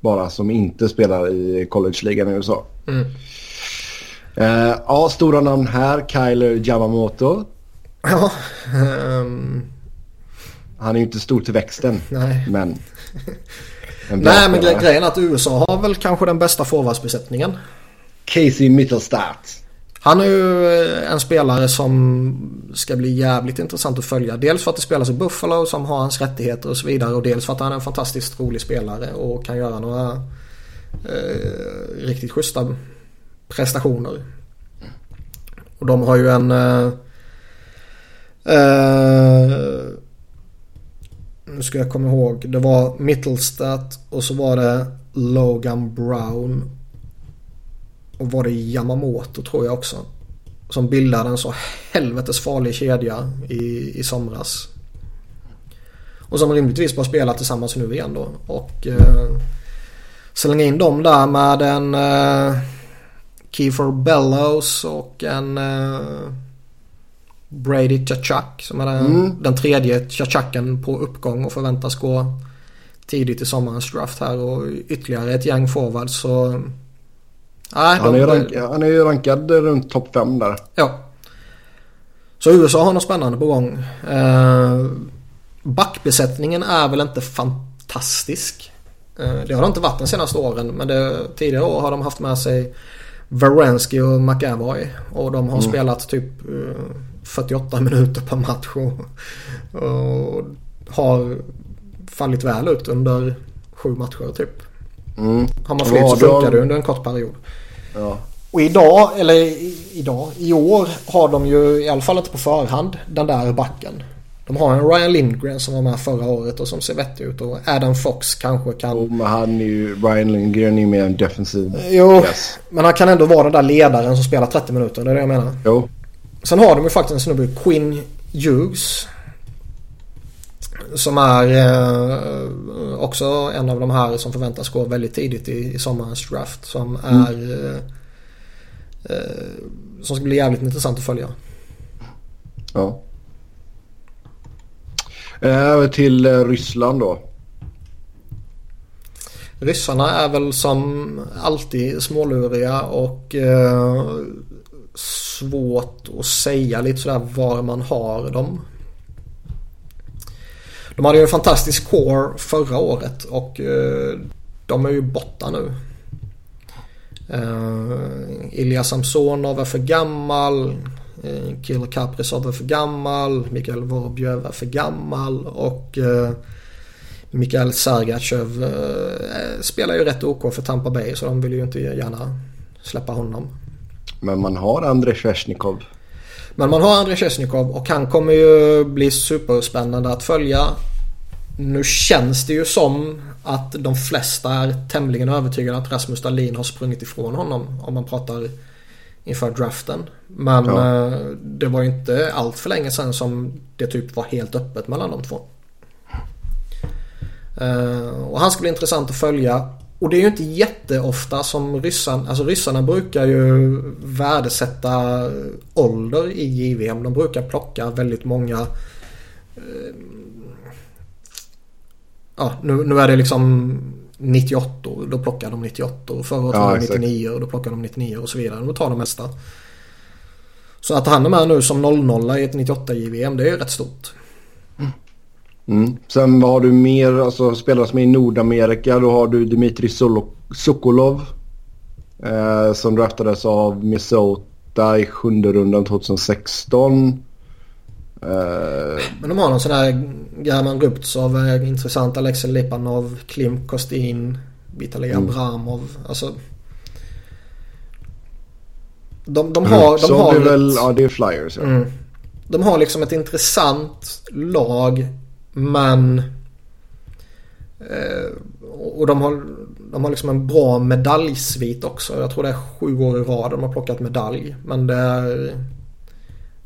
Bara som inte spelar i college-ligan i USA. Mm. Eh, ja, stora namn här. Kyler Yamamoto. Ja. Um... Han är ju inte stor till växten. Nej. Men... Nej men gre grejen är att USA har väl kanske den bästa forwardsbesättningen. Casey Mittelstadt. Han är ju eh, en spelare som ska bli jävligt intressant att följa. Dels för att det spelas i Buffalo som har hans rättigheter och så vidare. Och dels för att han är en fantastiskt rolig spelare och kan göra några eh, riktigt schyssta prestationer. Och de har ju en... Eh, eh, nu ska jag komma ihåg. Det var Mittelstadt och så var det Logan Brown. Och var det Yamamoto tror jag också. Som bildade en så helvetes farlig kedja i, i somras. Och som rimligtvis bara spelar tillsammans nu igen då. Och eh, slänga in dem där med en eh, Kiefer Bellows och en eh, Brady Chachak som är den, mm. den tredje Chachaken på uppgång och förväntas gå tidigt i sommarens draft här och ytterligare ett gäng forwards så... Nej, han, är rank, han är ju rankad runt topp 5 där. Ja. Så USA har något spännande på gång. Eh, backbesättningen är väl inte fantastisk. Eh, det har det inte varit de senaste åren men det, tidigare år har de haft med sig Varensky och McAvoy och de har mm. spelat typ eh, 48 minuter per match och, och har fallit väl ut under sju matcher typ. Mm. Har man flytt så funkar det under en kort period. Ja. Och idag, eller idag, i år har de ju i alla fall inte på förhand den där backen. De har en Ryan Lindgren som var med förra året och som ser vettig ut och Adam Fox kanske kan... Jo, men han är ju, Ryan Lindgren är ju mer en defensiv. Jo, yes. men han kan ändå vara den där ledaren som spelar 30 minuter. Det är det jag menar. Jo. Sen har de ju faktiskt en snubbe, Quinn Hughes. Som är eh, också en av de här som förväntas gå väldigt tidigt i, i sommarens draft. Som mm. är... Mm. Eh, som ska bli jävligt intressant att följa. Ja. Över till eh, Ryssland då. Ryssarna är väl som alltid småluriga och eh, svårt att säga lite sådär var man har dem. De hade ju en fantastisk core förra året och eh, de är ju borta nu. Uh, Ilja Samsonov är för gammal. Uh, Kirill Kaprizov är för gammal. Mikael Vorbjöv är för gammal. Och uh, Mikael Sergachev uh, spelar ju rätt OK för Tampa Bay så de vill ju inte gärna släppa honom. Men man har Andrei Svesjnikov. Men man har Andrei Svesjnikov och han kommer ju bli superspännande att följa. Nu känns det ju som att de flesta är tämligen övertygade att Rasmus Dahlin har sprungit ifrån honom om man pratar inför draften. Men ja. Eh, det var ju inte allt för länge sedan som det typ var helt öppet mellan de två. Eh, och han ska bli intressant att följa. Och det är ju inte jätteofta som ryssarna, alltså ryssarna brukar ju värdesätta ålder i JVM. De brukar plocka väldigt många eh, Ja, nu, nu är det liksom 98 då plockar de 98 Förra året Ja, var det exakt. 99 och då plockar de 99 och så vidare. De tar de mesta. Så att han är med nu som 00 i ett 98 JVM det är ju rätt stort. Mm. Sen har du mer, alltså spelare som är i Nordamerika. Då har du Dmitri Sokolov. Eh, som draftades av Minnesota i sjunde rundan 2016. Eh, Men de har någon sån här German Rubtsov, eh, intressant Alexej Lipanov, Klim Kostin, Vitalij Mm. Abramov. Alltså. De, de har... De så har är ett- väl, ja det är Flyers ja. Mm. De har liksom ett intressant lag men eh, och de har, de har liksom en bra medaljsvit också. Jag tror det är sju år i rad de har plockat medalj. Men det är,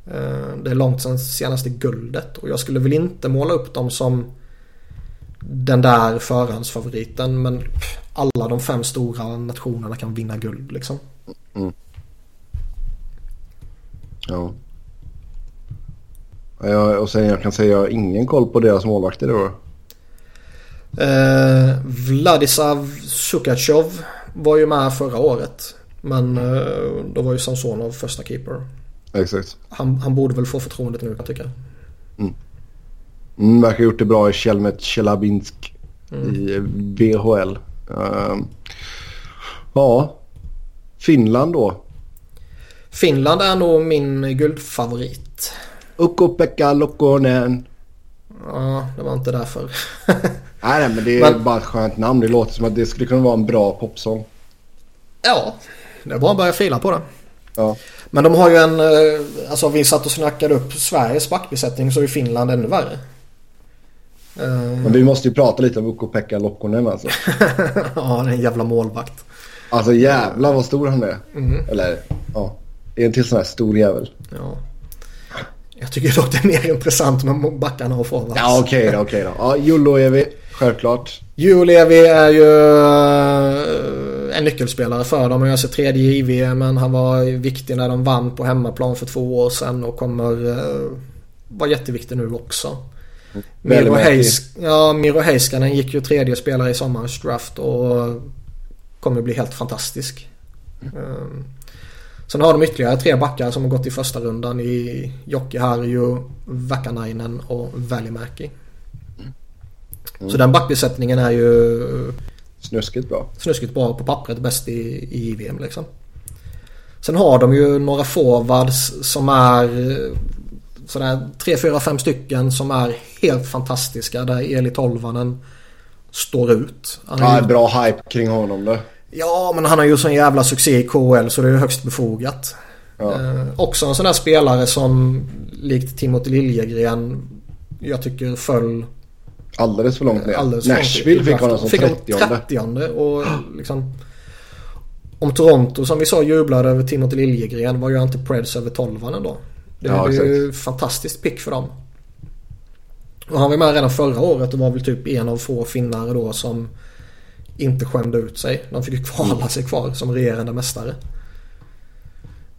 eh, det är långt sedan senaste guldet. Och jag skulle väl inte måla upp dem som den där förhandsfavoriten. Men alla de fem stora nationerna kan vinna guld liksom. Mm. Ja, jag, och sen jag kan säga jag har ingen koll på deras målvakter då. Eh, Vladislav Sukachov var ju med förra året. Men eh, då var ju Samsonov första keeper. Exakt. Han, han borde väl få förtroendet nu kan jag tycka. Mm, verkar ha gjort det bra i Chelmet Chelabinsk Mm. i VHL. Ehm, ja, Finland då. Finland är nog min guldfavorit. Ukko-Pekka Lokkonen. Ja, det var inte därför. Nej, men det är Men- bara ett skönt namn. Det låter som att det skulle kunna vara en bra popsång. ja, det är bara att börja fila på det. Ja. Men de har ju en, eh, alltså vi satt och snackade upp Sveriges backbesättning så är Finland ännu värre. Eh, Men vi måste ju prata lite om Ukko-Pekka Lokkonen alltså. ja, det är en jävla målvakt. Alltså jävlar vad stor han är. Mm. Eller ja, det är en till sån här stor jävel. Ja. Jag tycker dock det är mer intressant med backarna och forwards. Ja okej då, okej då. Ja, Juloevi, självklart. Julevi är ju eh, en nyckelspelare för dem. Jag har sett tredje i VM men han var viktig när de vann på hemmaplan för två år sedan och kommer uh, vara jätteviktig nu också. Miro. Heis, ja, Miro Heiskanen gick ju tredje spelare i sommarens draft och kommer bli helt fantastisk. Eh, Sen har de ytterligare tre backar som har gått i första rundan i Jocke Harju, Vakanainen och Välimäki. Så den backbesättningen är ju Snuskigt bra. snuskigt bra på pappret. Bäst i, i VM liksom. Sen har de ju några forwards som är eh, sådär 3, 4, 5 stycken som är helt fantastiska. Där Eli Tolvanen står ut. Han är Ja, bra hype kring honom då. Ja men han har ju sån jävla succé i KL så det är ju högst befogat. Ja. Eh, också en sån där spelare som likt Timothy Liljegren jag tycker föll Alldeles för långt ner. alldeles för långt Nashville i fick honom som Fick 30 honom 30 och liksom Om Toronto som vi sa jublade över Timothy Liljegren var ju inte Preds över 12 ändå. Det, Ja, exakt. ju fantastiskt pick för dem. Och han var med redan förra året och var väl typ en av få finnare då som inte skämde ut sig. De fick ju kvala sig kvar som regerande mästare.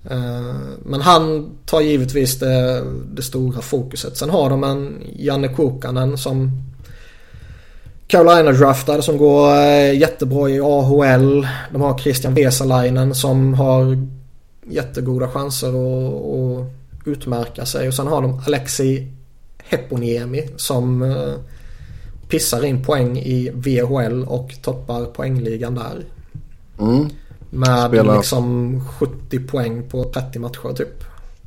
Eh, Men han tar givetvis det, det stora fokuset. Sen har de en Janne Kukanen som Carolina draftad som går eh, jättebra i AHL. De har Christian Vesalainen som har jättegoda chanser att, att utmärka sig. Och sen har de Alexei Heponiemi som eh, pissar in poäng i VHL och toppar poängligan där. Mm. Med Spelar- liksom 70 poäng på 30 matcher typ.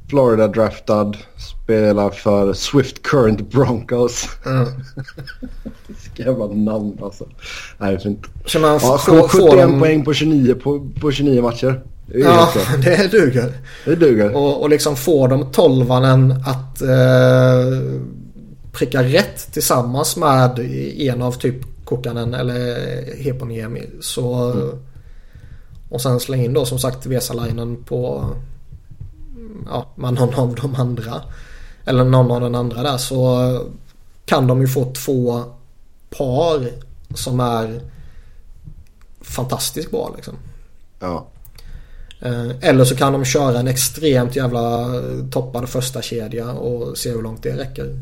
Florida draftad. Spelar för Swift Current Broncos. Mm. Jävla namn alltså. Nej, det är fint. Så man Ja, får, 71 får dem... poäng på 29, på, på 29 matcher. Det är Ja, det duger. Det duger. Och, och liksom få de tolvanen att eh, pricka rätt tillsammans med en av typ Kokanen eller Heponiemi. Så, Och sen slänga in då som sagt Vesalainen på ja, med någon av de andra. Eller någon av den andra där så kan de ju få två par som är fantastiskt bra liksom. Ja. Eh, Eller så kan de köra en extremt jävla toppad första kedja och se hur långt det räcker.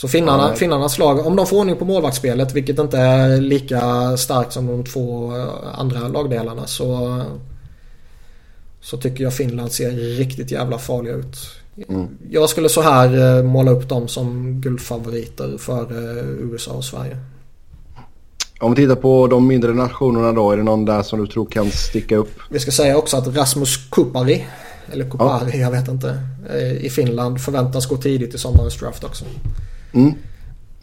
Så finnarna, ja, finnarnas lag, om de får ordning på målvaktsspelet vilket inte är lika starkt som de två andra lagdelarna så så tycker jag Finland ser riktigt jävla farliga ut. Mm. Jag skulle så här eh, måla upp dem som guldfavoriter för eh, USA och Sverige. Om vi tittar på de mindre nationerna då, är det någon där som du tror kan sticka upp? Vi ska säga också att Rasmus Kupari, eller Kupari, ja. jag vet inte, eh, i Finland förväntas gå tidigt i sommarens draft också. Mm.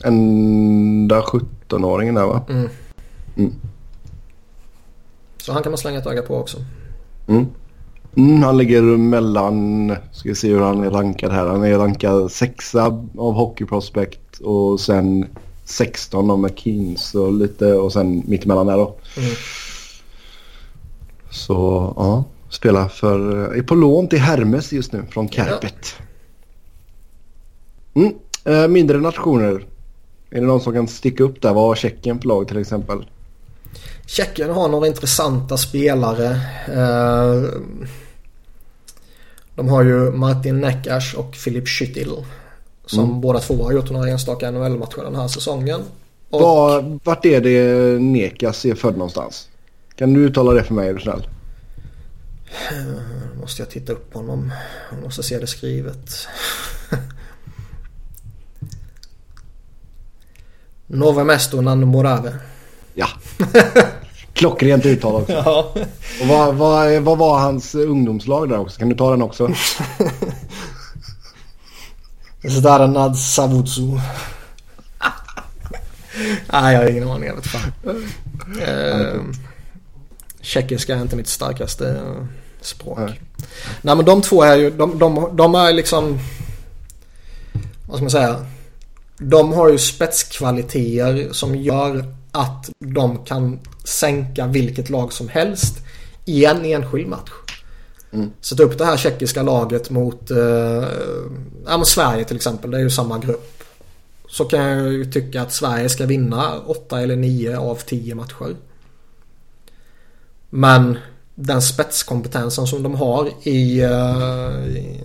Enda 17-åringen där va? Mm. Mm. Så han kan man slänga ett öga på också. Mm. Mm, han ligger mellan, ska vi se hur han är rankad här. Han är rankad sexa av Hockey Prospect och sen 16 av McKeens och lite och sen mittemellan där då. Mm. Så ja, spelar för, är på lån till Hermes just nu från Carpet. Mm, äh, mindre nationer. Är det någon som kan sticka upp där? Vad har Tjeckien för lag till exempel? Tjeckien har några intressanta spelare. Uh... De har ju Martin Neckars och Filip Schüttil. Som mm. båda två har gjort några enstaka NHL-matcher den här säsongen. Och... Var, vart är det Nekas är född någonstans? Kan du uttala det för mig är du snäll? Uh, måste jag titta upp honom. Jag måste se det skrivet. Nove Mesto Morave. Ja. Klockrent uttal också. Ja. Och vad, vad, vad var hans ungdomslag där också? Kan du ta den också? Zdaranad Savutsu. Nej, jag har ingen aning. Jag vet fan. Eh, tjeckiska är inte mitt starkaste eh, språk. Nej. Nej men de två är ju, de, de, de är liksom, vad ska man säga? De har ju spetskvaliteter som gör att de kan sänka vilket lag som helst i en enskild match. Mm. Sätta upp det här tjeckiska laget mot eh, ja, Sverige till exempel. Det är ju samma grupp. Så kan jag ju tycka att Sverige ska vinna 8 eller 9 av 10 matcher. Men den spetskompetensen som de har i, uh, i,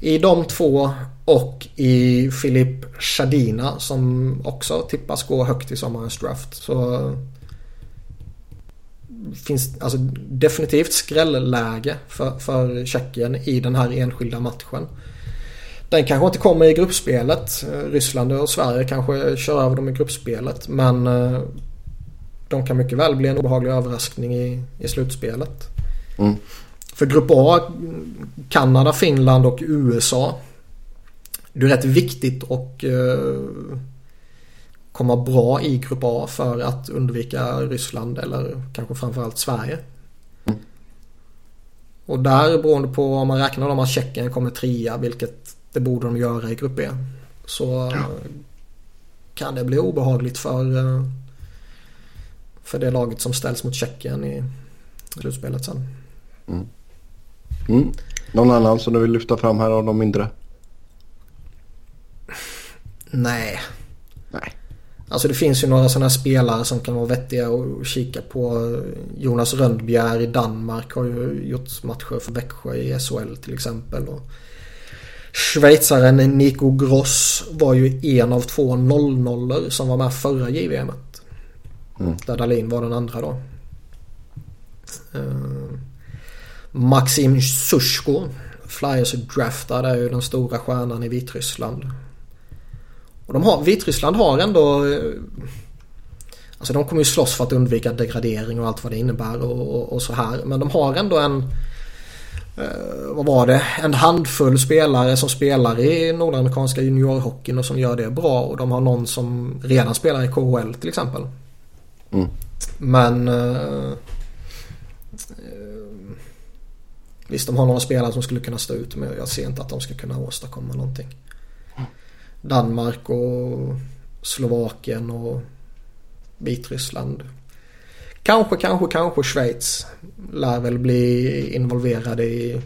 i de två och i Filip Shadina som också tippas gå högt i sommarens draft. Så finns alltså definitivt skrällläge för, för Tjeckien i den här enskilda matchen. Den kanske inte kommer i gruppspelet. Ryssland och Sverige kanske kör över dem i gruppspelet. Men eh, de kan mycket väl bli en obehaglig överraskning i, i slutspelet. Mm. För Grupp A, Kanada, Finland och USA. Det är rätt viktigt att uh, komma bra i Grupp A för att undvika Ryssland eller kanske framförallt Sverige. Mm. Och där beroende på om man räknar om att Tjeckien kommer trea, vilket det borde de göra i Grupp B. Så ja. kan det bli obehagligt för, eh, för det laget som ställs mot Tjeckien i slutspelet sen. Mm. Mm. Någon annan som du vill lyfta fram här av de mindre? Nej. Nej. Alltså det finns ju några sådana spelare som kan vara vettiga att kika på. Jonas Rönnbjer i Danmark har ju gjort matcher för Växjö i SHL till exempel. Och Schweizaren Nico Gross var ju en av två 0-0 som var med förra JVM. Mm. Där Dahlin var den andra då. Uh, Maxim Sushko. Flyers draftad är ju den stora stjärnan i Vitryssland. Och de har, Vitryssland har ändå... Eh, alltså de kommer ju slåss för att undvika degradering och allt vad det innebär och, och, och så här. Men de har ändå en... Eh, vad var det? En handfull spelare som spelar i nordamerikanska juniorhockeyn och som gör det bra. Och de har någon som redan spelar i KHL till exempel. Mm. Men... Eh, visst, de har några spelare som skulle kunna stå ut men jag ser inte att de ska kunna åstadkomma någonting. Danmark och Slovakien och Vitryssland. Kanske, kanske, kanske Schweiz lär väl bli involverade i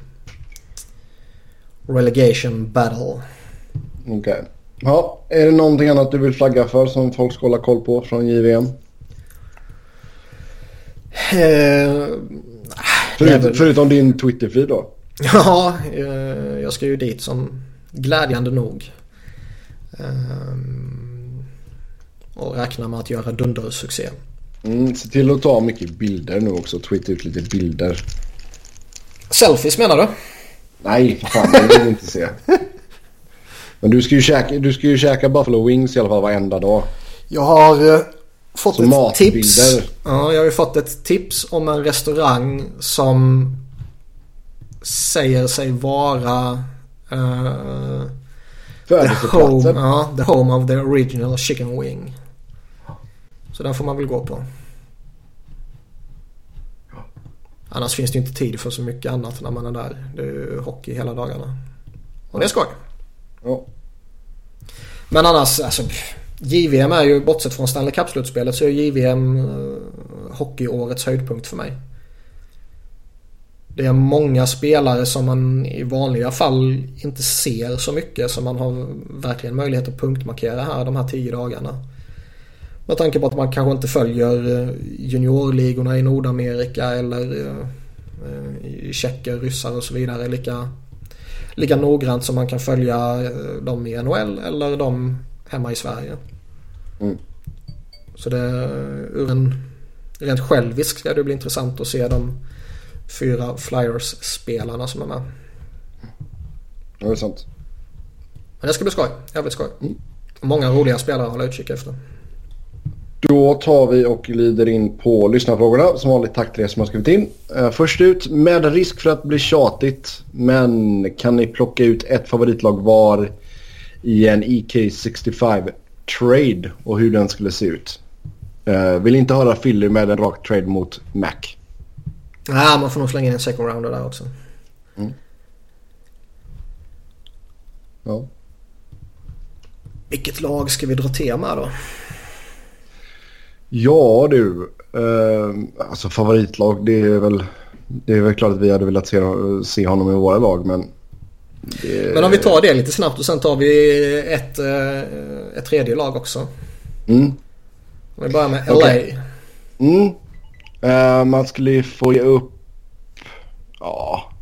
relegation battle. Okej. Okay. Ja, är det någonting annat du vill flagga för som folk ska hålla koll på från JVM? Eh, Förut, väl... Förutom din Twitter-feed då? Ja, eh, jag ska ju dit som glädjande nog och räknar med att göra dundersuccé. Mm, se till att ta mycket bilder nu också. Twittra ut lite bilder. Selfies menar du? Nej, för fan. Det vill jag inte se. Men du ska, ju käka, du ska ju käka Buffalo Wings i alla fall varenda dag. Jag har eh, fått Så ett matbilder. tips. Ja, jag har ju fått ett tips om en restaurang som säger sig vara eh, Födelseplatsen. ja, the home of the original chicken wing. Så den får man väl gå på. Annars finns det inte tid för så mycket annat när man är där. Det är ju hockey hela dagarna. Och det är skoj. Ja. Men annars, alltså JVM är ju bortsett från Stanley Cup-slutspelet så är JVM uh, hockeyårets höjdpunkt för mig. Det är många spelare som man i vanliga fall inte ser så mycket som man har verkligen möjlighet att punktmarkera här de här tio dagarna. Med tanke på att man kanske inte följer eh, juniorligorna i Nordamerika eller eh, eh, i tjecker, ryssar och så vidare lika, lika noggrant som man kan följa dem i NHL eller de hemma i Sverige. Mm. Så det ur en rent självisk ska det bli intressant att se de fyra Flyers-spelarna som är med. Ja, det är sant. Men det ska bli skoj. Jävligt skoj. Många roliga spelare att hålla utkik efter. Då tar vi och glider in på lyssnarfrågorna. Som vanligt tack till er som har skrivit in. Uh, först ut, med risk för att bli tjatigt. Men kan ni plocka ut ett favoritlag var i en EK65 trade och hur den skulle se ut? Uh, vill inte höra Philly med en rak trade mot Mac. Nej, man får nog slänga in en second rounder där också. Ja. Vilket lag ska vi dra med då? Ja du, uh, alltså favoritlag det är väl det är väl klart att vi hade velat se, se honom i våra lag men... Det... Men om vi tar det lite snabbt och sen tar vi ett, eh, ett tredje lag också. Mm. Om vi börjar med LA. Okej. Mm. Eh, man skulle få ge upp... Ja.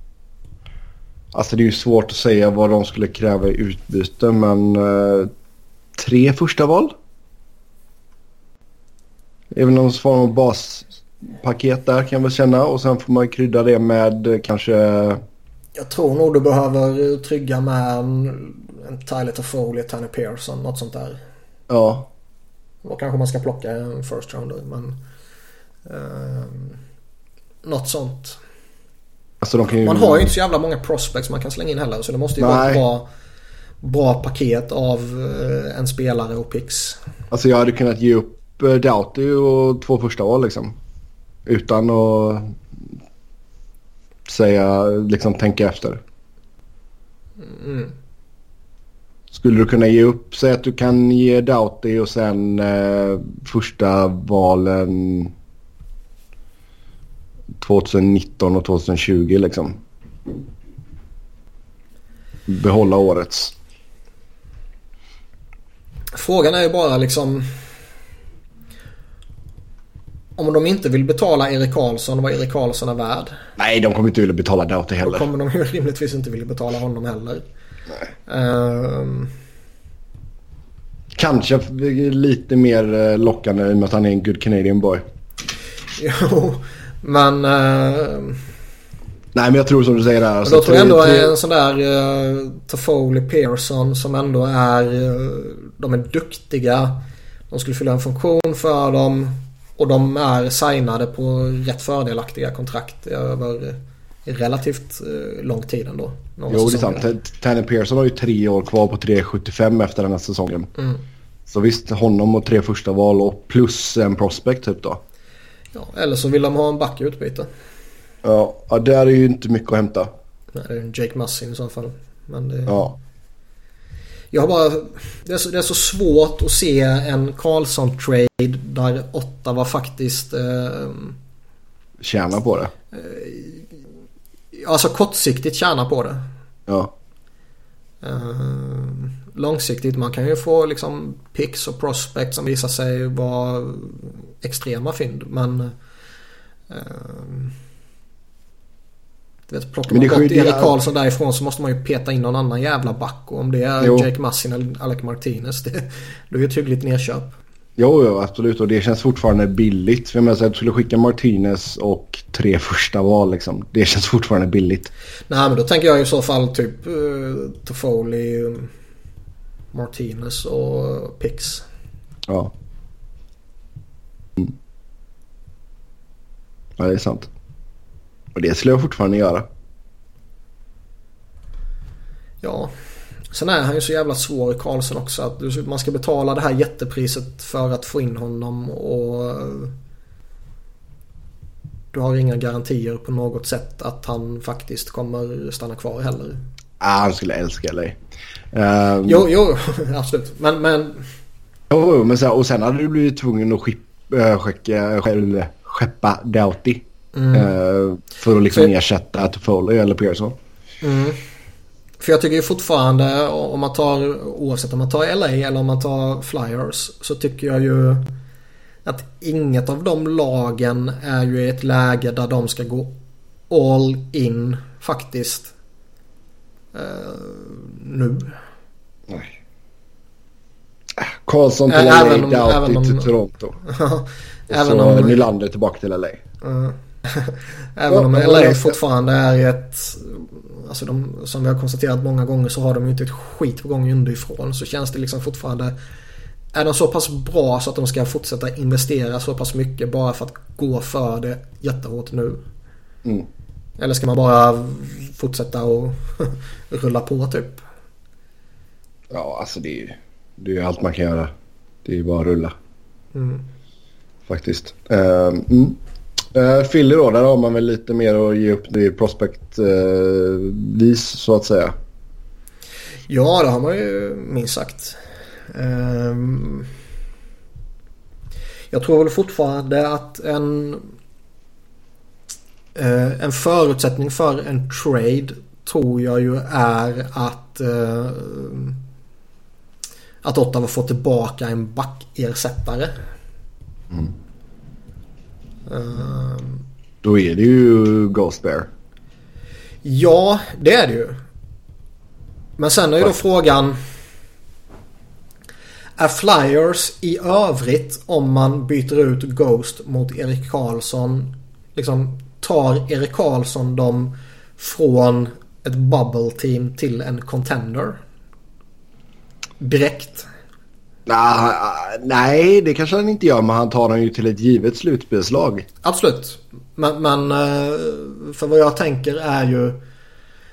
Alltså det är ju svårt att säga vad de skulle kräva i utbyte men... eh, tre första val? Även någon form av baspaket där kan jag väl känna och sen får man krydda det med eh, kanske... Jag tror nog du behöver trygga med en, en Tyler Toffoli, Tanny Pearson, något sånt där. Ja. Då kanske man ska plocka en first rounder men... ehm, något sånt. Alltså ju... Man har ju inte så jävla många prospects man kan slänga in heller så det måste ju vara ett Nej. bra, bra paket av eh, en spelare och pix. Alltså jag hade kunnat ge upp uh, Doughty och två första val liksom. Utan att säga, liksom tänka efter. Mm. Skulle du kunna ge upp, säg att du kan ge Doughty och sen eh, första valen 2019 och 2020 liksom. Behålla årets. Frågan är ju bara liksom... Om de inte vill betala Erik Karlsson vad Erik Karlsson är värd. Nej, de kommer inte vilja betala Doughty Då heller. kommer de ju rimligtvis inte vilja betala honom heller. Ehm, Kanske lite mer eh, lockande i och med att han är en good Canadian boy. jo, men... ehm, Nej, men jag tror som du säger där. Alltså, då tror jag ändå tre- en sån där uh, Toffoli Pearson som ändå är... eh, de är duktiga. De skulle fylla en funktion för dem. Och de är signade på rätt fördelaktiga kontrakt över relativt uh, lång tid ändå. Jo, det är sant. Tanner Pearson har ju tre år kvar på 3,75 efter den här säsongen. Mm. Så visst, honom och tre första val och plus en prospect typ då. Ja, eller så vill de ha en back i utbyte. Ja, ja där är ju inte mycket att hämta. Nej, det är en Jake Mussin i så fall. Men det... Ja, Jag har bara... Det är, så, det är så svårt att se en Karlsson-trade där Ottawa faktiskt... Eh, tjäna på det. alltså kortsiktigt tjänar på det. Ja, Eh, långsiktigt, man kan ju få liksom picks och prospects som visar sig vara extrema fynd. Men eh, Du vet, plockar man bort Erik Karlsson därifrån så måste man ju peta in någon annan jävla back. Och om det är jo. Jake Massin eller Alec Martinez. Det, då är det ett hyggligt nedköp. Jo, jo, absolut. Och det känns fortfarande billigt. För jag menar, att du skulle skicka Martinez och tre första val liksom. Det känns fortfarande billigt. Nej, men då tänker jag i så fall typ uh, Toffoli, Martinez och Pix. Ja. Ja, det är sant. Och det skulle jag fortfarande göra. Ja. Sen är han ju så jävla svår i Karlsson också. Att man ska betala det här jättepriset för att få in honom och du har inga garantier på något sätt att han faktiskt kommer stanna kvar heller. Ah, han skulle älska dig. Um... Jo, jo, absolut. Men, men... Jo, men så, och sen hade du blivit tvungen att skippa, äh, skicka, skeppa Doughty. Mm. Uh, för att liksom så... ersätta Toffoli eller Pearson. Mm. För jag tycker ju fortfarande om man tar oavsett om man tar LA eller om man tar Flyers så tycker jag ju att inget av de lagen är ju i ett läge där de ska gå all in faktiskt. Uh, nu. Nej. Karlsson till LA, Doughty till Toronto. även så om, Nylander tillbaka till LA. Uh, även om LA fortfarande är ett Alltså de, som vi har konstaterat många gånger så har de ju inte ett skit på gång underifrån. Så känns det liksom fortfarande... Är de så pass bra så att de ska fortsätta investera så pass mycket bara för att gå för det jättehårt nu? Mm. Eller ska man bara fortsätta och rulla på typ? Ja, alltså det är ju det är allt man kan göra. Det är ju bara att rulla. Mm. Faktiskt. Uh, mm. Eh, uh, Philly då, där har man väl lite mer att ge upp det prospect-vis eh, uh, så att säga. Ja, det har man ju minst sagt. Um, jag tror väl fortfarande att en, uh, en förutsättning för en trade tror jag ju är att uh, att Ottawa får tillbaka en backersättare. Mm. Um, Då är det ju Ghost Bear. Ja, det är det ju. Men sen är ju då frågan. Är Flyers i övrigt om man byter ut Ghost mot Erik Karlsson. Liksom tar Erik Karlsson dem från ett bubble team till en contender? Direkt. Nah, nej, det kanske han inte gör, men han tar den ju till ett givet slutspelslag. Absolut. Men, men eh, för vad jag tänker är ju...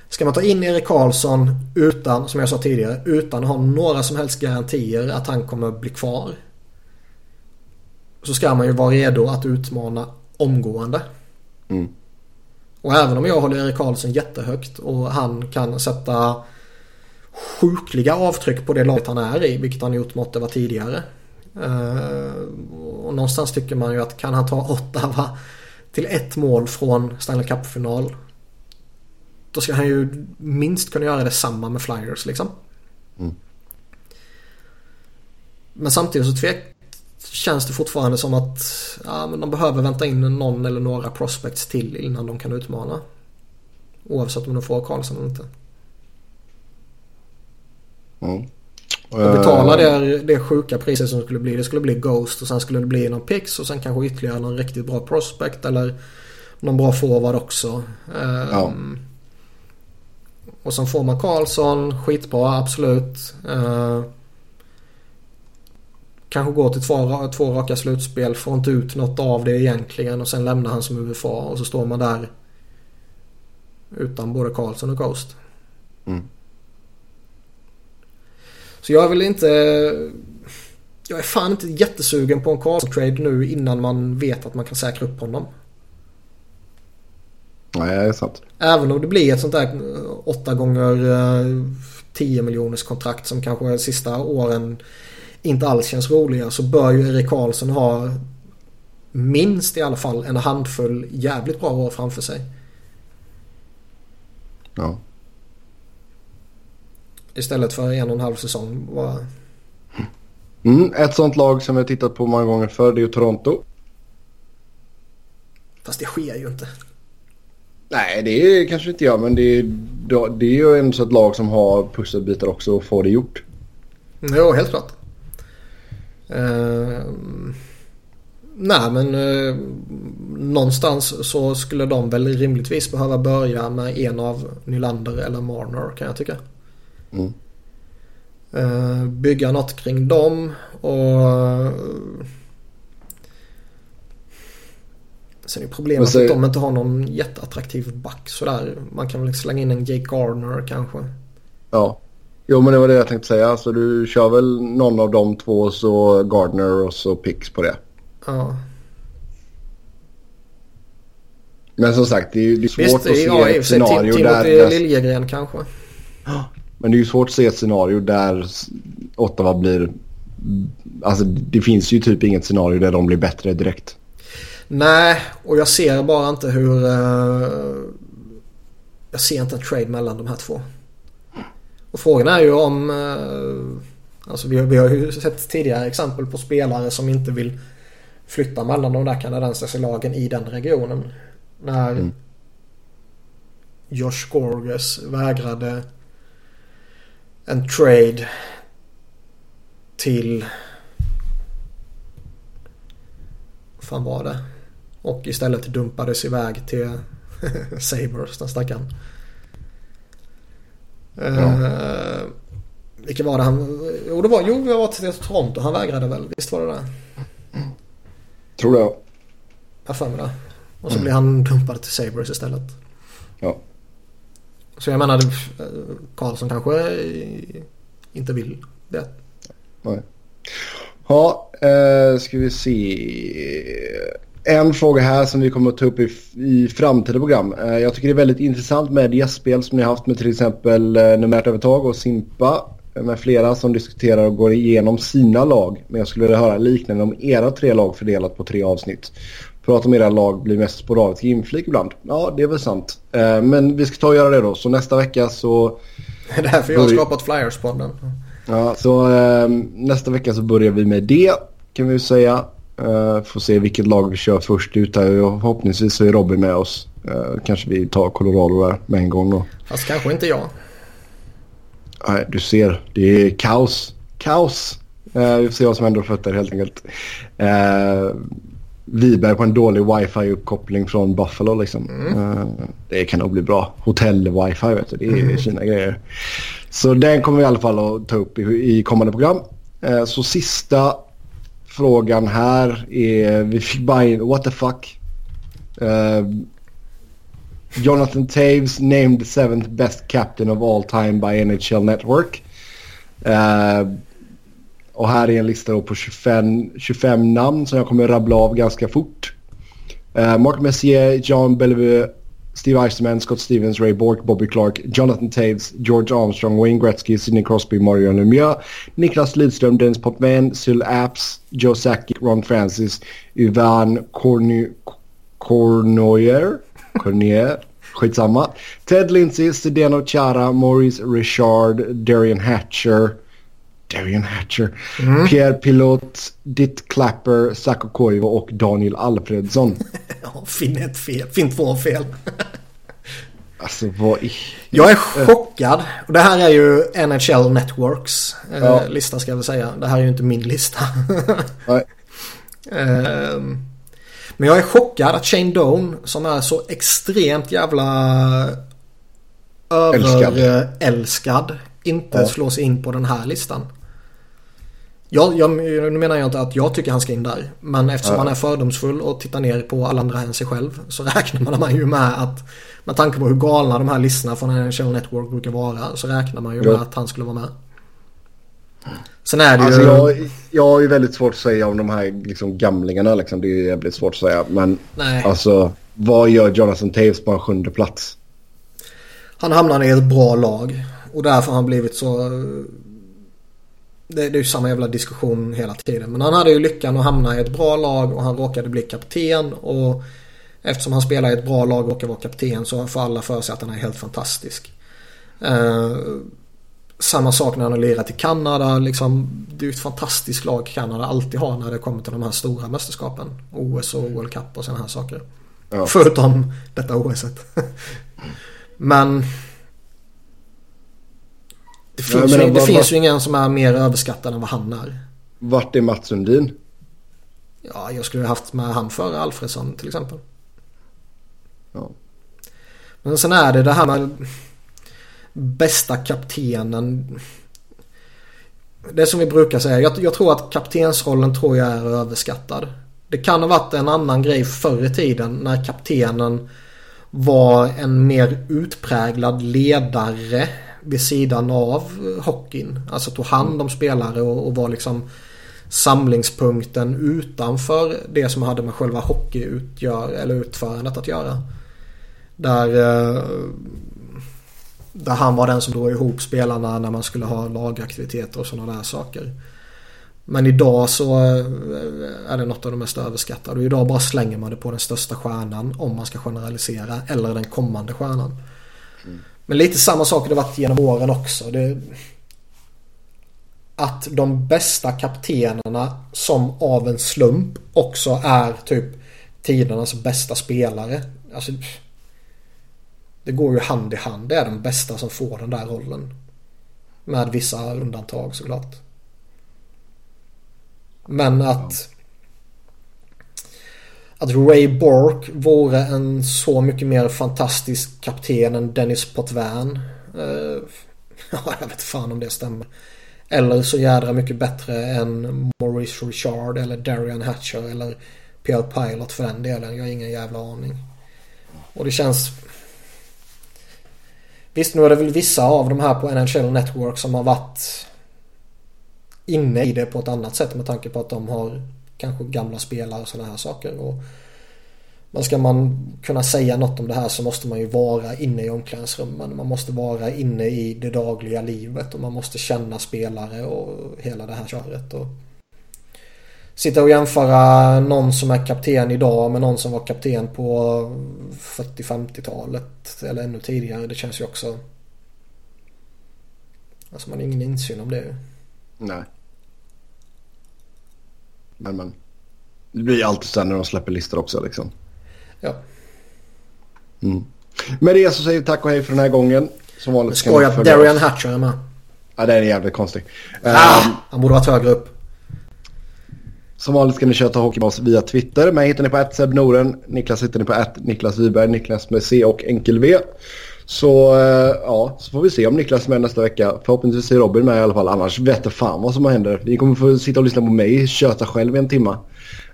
Ska man ta in Erik Karlsson utan, som jag sa tidigare, utan att ha några som helst garantier att han kommer bli kvar. Så ska man ju vara redo att utmana omgående. Mm. Och även om jag håller Erik Karlsson jättehögt och han kan sätta sjukliga avtryck på det laget han är i, vilket han gjort mot det var tidigare. Uh, och någonstans tycker man ju att kan han ta Ottawa till ett mål från Stanley Cup-final. Då ska han ju minst kunna göra detsamma med Flyers liksom. Mm. Men samtidigt så tvek känns det fortfarande som att ja, men de behöver vänta in någon eller några prospects till innan de kan utmana. Oavsett om de får Karlsson eller inte. Mm. Och betala det, det sjuka priset som skulle bli. Det skulle bli Ghost och sen skulle det bli någon Pix och sen kanske ytterligare någon riktigt bra prospect eller någon bra forward också. Ja. Um, och sen får man Karlsson, skitbra absolut. Uh, kanske går till två, två raka slutspel, får inte ut något av det egentligen och sen lämnar han som UFA och så står man där utan både Karlsson och Ghost. Mm. Så jag vill inte... Jag är fan inte jättesugen på en Karlsson-trade nu innan man vet att man kan säkra upp honom. Nej, det är sant. Även om det blir ett sånt där 8 gånger 10 eh, miljoners kontrakt som kanske de sista åren inte alls känns roliga så bör ju Erik Karlsson ha minst i alla fall en handfull jävligt bra år framför sig. Ja. Istället för en och en halv säsong bara. Mm, ett sånt lag som vi har tittat på många gånger förr det är ju Toronto. Fast det sker ju inte. Nej, det är kanske inte jag, men det är, det är ju ändå ett lag som har pusselbitar också och får det gjort. Jo, helt klart. Uh, nej, men uh, någonstans så skulle de väl rimligtvis behöva börja med en av Nylander eller Marner kan jag tycka. Mm. Uh, bygga något kring dem och Sen är problemet så... att de inte har någon jätteattraktiv back sådär. Man kan väl slänga in en Jake Garner kanske. Ja. Jo men det var det jag tänkte säga. Alltså du kör väl någon av de två så Gardner och så Pix på det. Ja. Men som sagt det är, det är svårt Visst, att se ja, ett scenario Tim, där... Timothy Liljegren kanske. Men det är ju svårt att se ett scenario där Ottawa blir... Alltså det finns ju typ inget scenario där de blir bättre direkt. Nej, och jag ser bara inte hur... Uh, jag ser inte en trade mellan de här två. Och frågan är ju om... Uh, alltså vi, vi har ju sett tidigare exempel på spelare som inte vill flytta mellan de där kanadensiska lagen i den regionen. När mm. Josh Gorges vägrade en trade till... Vad fan var det? Och istället dumpades iväg till Sabres, den stackaren. Ja. Uh, vilka var det han... Jo, det var, jo, det var till Toronto. Han vägrade väl? Visst var det det? Tror det. Jag för mig det. Och så mm. blev han dumpad till Sabres istället. Ja. Så jag menar, Karlsson kanske inte vill det. Nej. Ja, eh, ska vi se en fråga här som vi kommer att ta upp i, i framtida program. Eh, jag tycker det är väldigt intressant med gästspel som ni har haft med till exempel eh, Numerärt Övertag och Simpa eh, med flera som diskuterar och går igenom sina lag. Men jag skulle vilja höra liknande om era tre lag fördelat på tre avsnitt. Prata om era lag blir mest sporadisk inflik ibland. Ja, det är väl sant. Men vi ska ta och göra det då. Så nästa vecka så... Det är därför jag har skapat Flyers-podden. Ja, så nästa vecka så börjar vi med det kan vi säga. Uh, får se vilket lag vi kör först ut här. Förhoppningsvis så är Robin med oss. Uh, kanske vi tar Colorado där med en gång då. Fast kanske inte jag. Nej, du ser. Det är kaos. Kaos. Vi får se vad som händer och fötter helt enkelt. Viberg på en dålig wifi-uppkoppling från Buffalo liksom. Mm. Uh, det kan nog bli bra. Hotell-wifi vet du. Det är mm. fina grejer. Så den kommer vi i alla fall att ta upp i, kommande program. Uh, så sista frågan här är, vi fick bara in, what the fuck? Uh, Jonathan Taves named the seventh best captain of all time by NHL Network. Uh, och här är en lista då på 25, 25 namn som jag kommer rabbla av ganska fort. Uh, Mark Messier, John Bellevue, Steve Eisenman, Scott Stevens, Ray Bork, Bobby Clark, Jonathan Taves, George Armstrong, Wayne Gretzky, Sidney Crosby, Mario Lemieux, Niklas Lidström, Dennis Potvin, Syl Apps, Joe Sacki, Ron Francis, Ivan Cornoyer, Cornier, skitsamma. Ted Lindsay, Zdeno Chara, Maurice Richard, Darian Hatcher, Darian Hatcher, mm. Pierre Pilot, Ditt Clapper, Sacco Koivu och Daniel Alfredsson. ja, finn ett fel. Finn två fel. alltså vad i... Jag är chockad. Och det här är ju NHL Networks eh, ja. lista ska jag väl säga. Det här är ju inte min lista. Eh, men jag är chockad att Shane Doan som är så extremt jävla överälskad inte ja. slår sig in på den här listan. Jag, jag, nu menar jag inte att jag tycker han ska in där. Men eftersom ja. han är fördomsfull och tittar ner på alla andra än sig själv. Så räknar man ju med att med tanke på hur galna de här listorna från NHL Network brukar vara. Så räknar man ju ja. med att han skulle vara med. Sen är det alltså ju... Jag, jag ju väldigt svårt att säga om de här liksom, gamlingarna. Liksom. Det är jävligt svårt att säga. Men Nej. alltså vad gör Jonathan Taves på en sjunde plats? Han hamnar i ett bra lag. Och därför har han blivit så det, är ju samma jävla diskussion hela tiden. Men han hade ju lyckan att hamna i ett bra lag och han råkade bli kapten. Och eftersom han spelar i ett bra lag och råkar vara kapten så får alla för sig att han är helt fantastisk. Eh, samma sak när han har lirat i Kanada. Liksom, det är ju ett fantastiskt lag Kanada alltid har när det kommer till de här stora mästerskapen. OS och World Cup och sådana här saker. Ja. Förutom detta OSet. Men det finns, ja, ju, det var, finns var, ju ingen som är mer överskattad än vad han är. Vart är Mats Sundin? Ja, jag skulle ha haft med han före Alfredsson till exempel. Ja. Men sen är det det här med bästa kaptenen. Det som vi brukar säga. Jag, jag tror att kaptensrollen tror jag är överskattad. Det kan ha varit en annan grej förr i tiden när kaptenen var en mer utpräglad ledare vid sidan av hockeyn. Alltså tog hand om spelare och, och var liksom samlingspunkten utanför det som hade med själva hockeyutgör, eller utförandet att göra. Där, eh, där han var den som drog ihop spelarna när man skulle ha lagaktiviteter och sådana där saker. Men idag så eh, är det något av de mest överskattade. Och idag bara slänger man det på den största stjärnan om man ska generalisera. Eller den kommande stjärnan. Men lite samma sak har det varit genom åren också. Det, att de bästa kaptenerna som av en slump också är typ tidernas bästa spelare. Alltså, det går ju hand i hand. Det är de bästa som får den där rollen. Med vissa undantag såklart. Men att... Att Ray Bork vore en så mycket mer fantastisk kapten än Dennis Potvin. Uh, ja, jag vet fan om det stämmer. Eller så jädra mycket bättre än Maurice Richard eller Darian Hatcher eller Pierre Pilot för den delen. Jag har ingen jävla aning. Och det känns... Visst, nu är det väl vissa av de här på NHL Network som har varit inne i det på ett annat sätt med tanke på att de har kanske gamla spelare och sådana här saker. Och men ska man kunna säga något om det här så måste man ju vara inne i omklädningsrummen. Man måste vara inne i det dagliga livet och man måste känna spelare och hela det här köret. Och sitta och jämföra någon som är kapten idag med någon som var kapten på 40-50-talet eller ännu tidigare. Det känns ju också... Alltså man har ingen insyn om det. Nej. Men men. Det blir alltid så när de släpper listor också liksom. Ja. Mm. Med det så säger vi tack och hej för den här gången. Som vanligt Skoj att Darian Hatcher är med. Ja, det är jävligt konstigt. Ah, um, han borde varit högre upp. Som vanligt ska ni köta hockey med oss via Twitter. Mig hittar ni på @sebnoren. Niklas hittar ni på Niklas Wiberg. Niklas med C och enkel V. Så uh, ja, så får vi se om Niklas är med nästa vecka. Förhoppningsvis är Robin med i alla fall. Annars vet jag fan vad som händer. Vi kommer få sitta och lyssna på mig köta själv i en timme.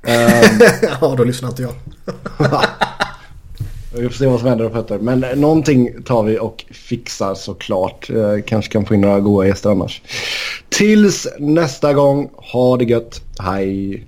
Um, ja, då lyssnar inte jag. vi får se vad som händer på fötter. Men någonting tar vi och fixar såklart. Kanske kan få in några goda gäster annars. Tills nästa gång, ha det gött. Hej!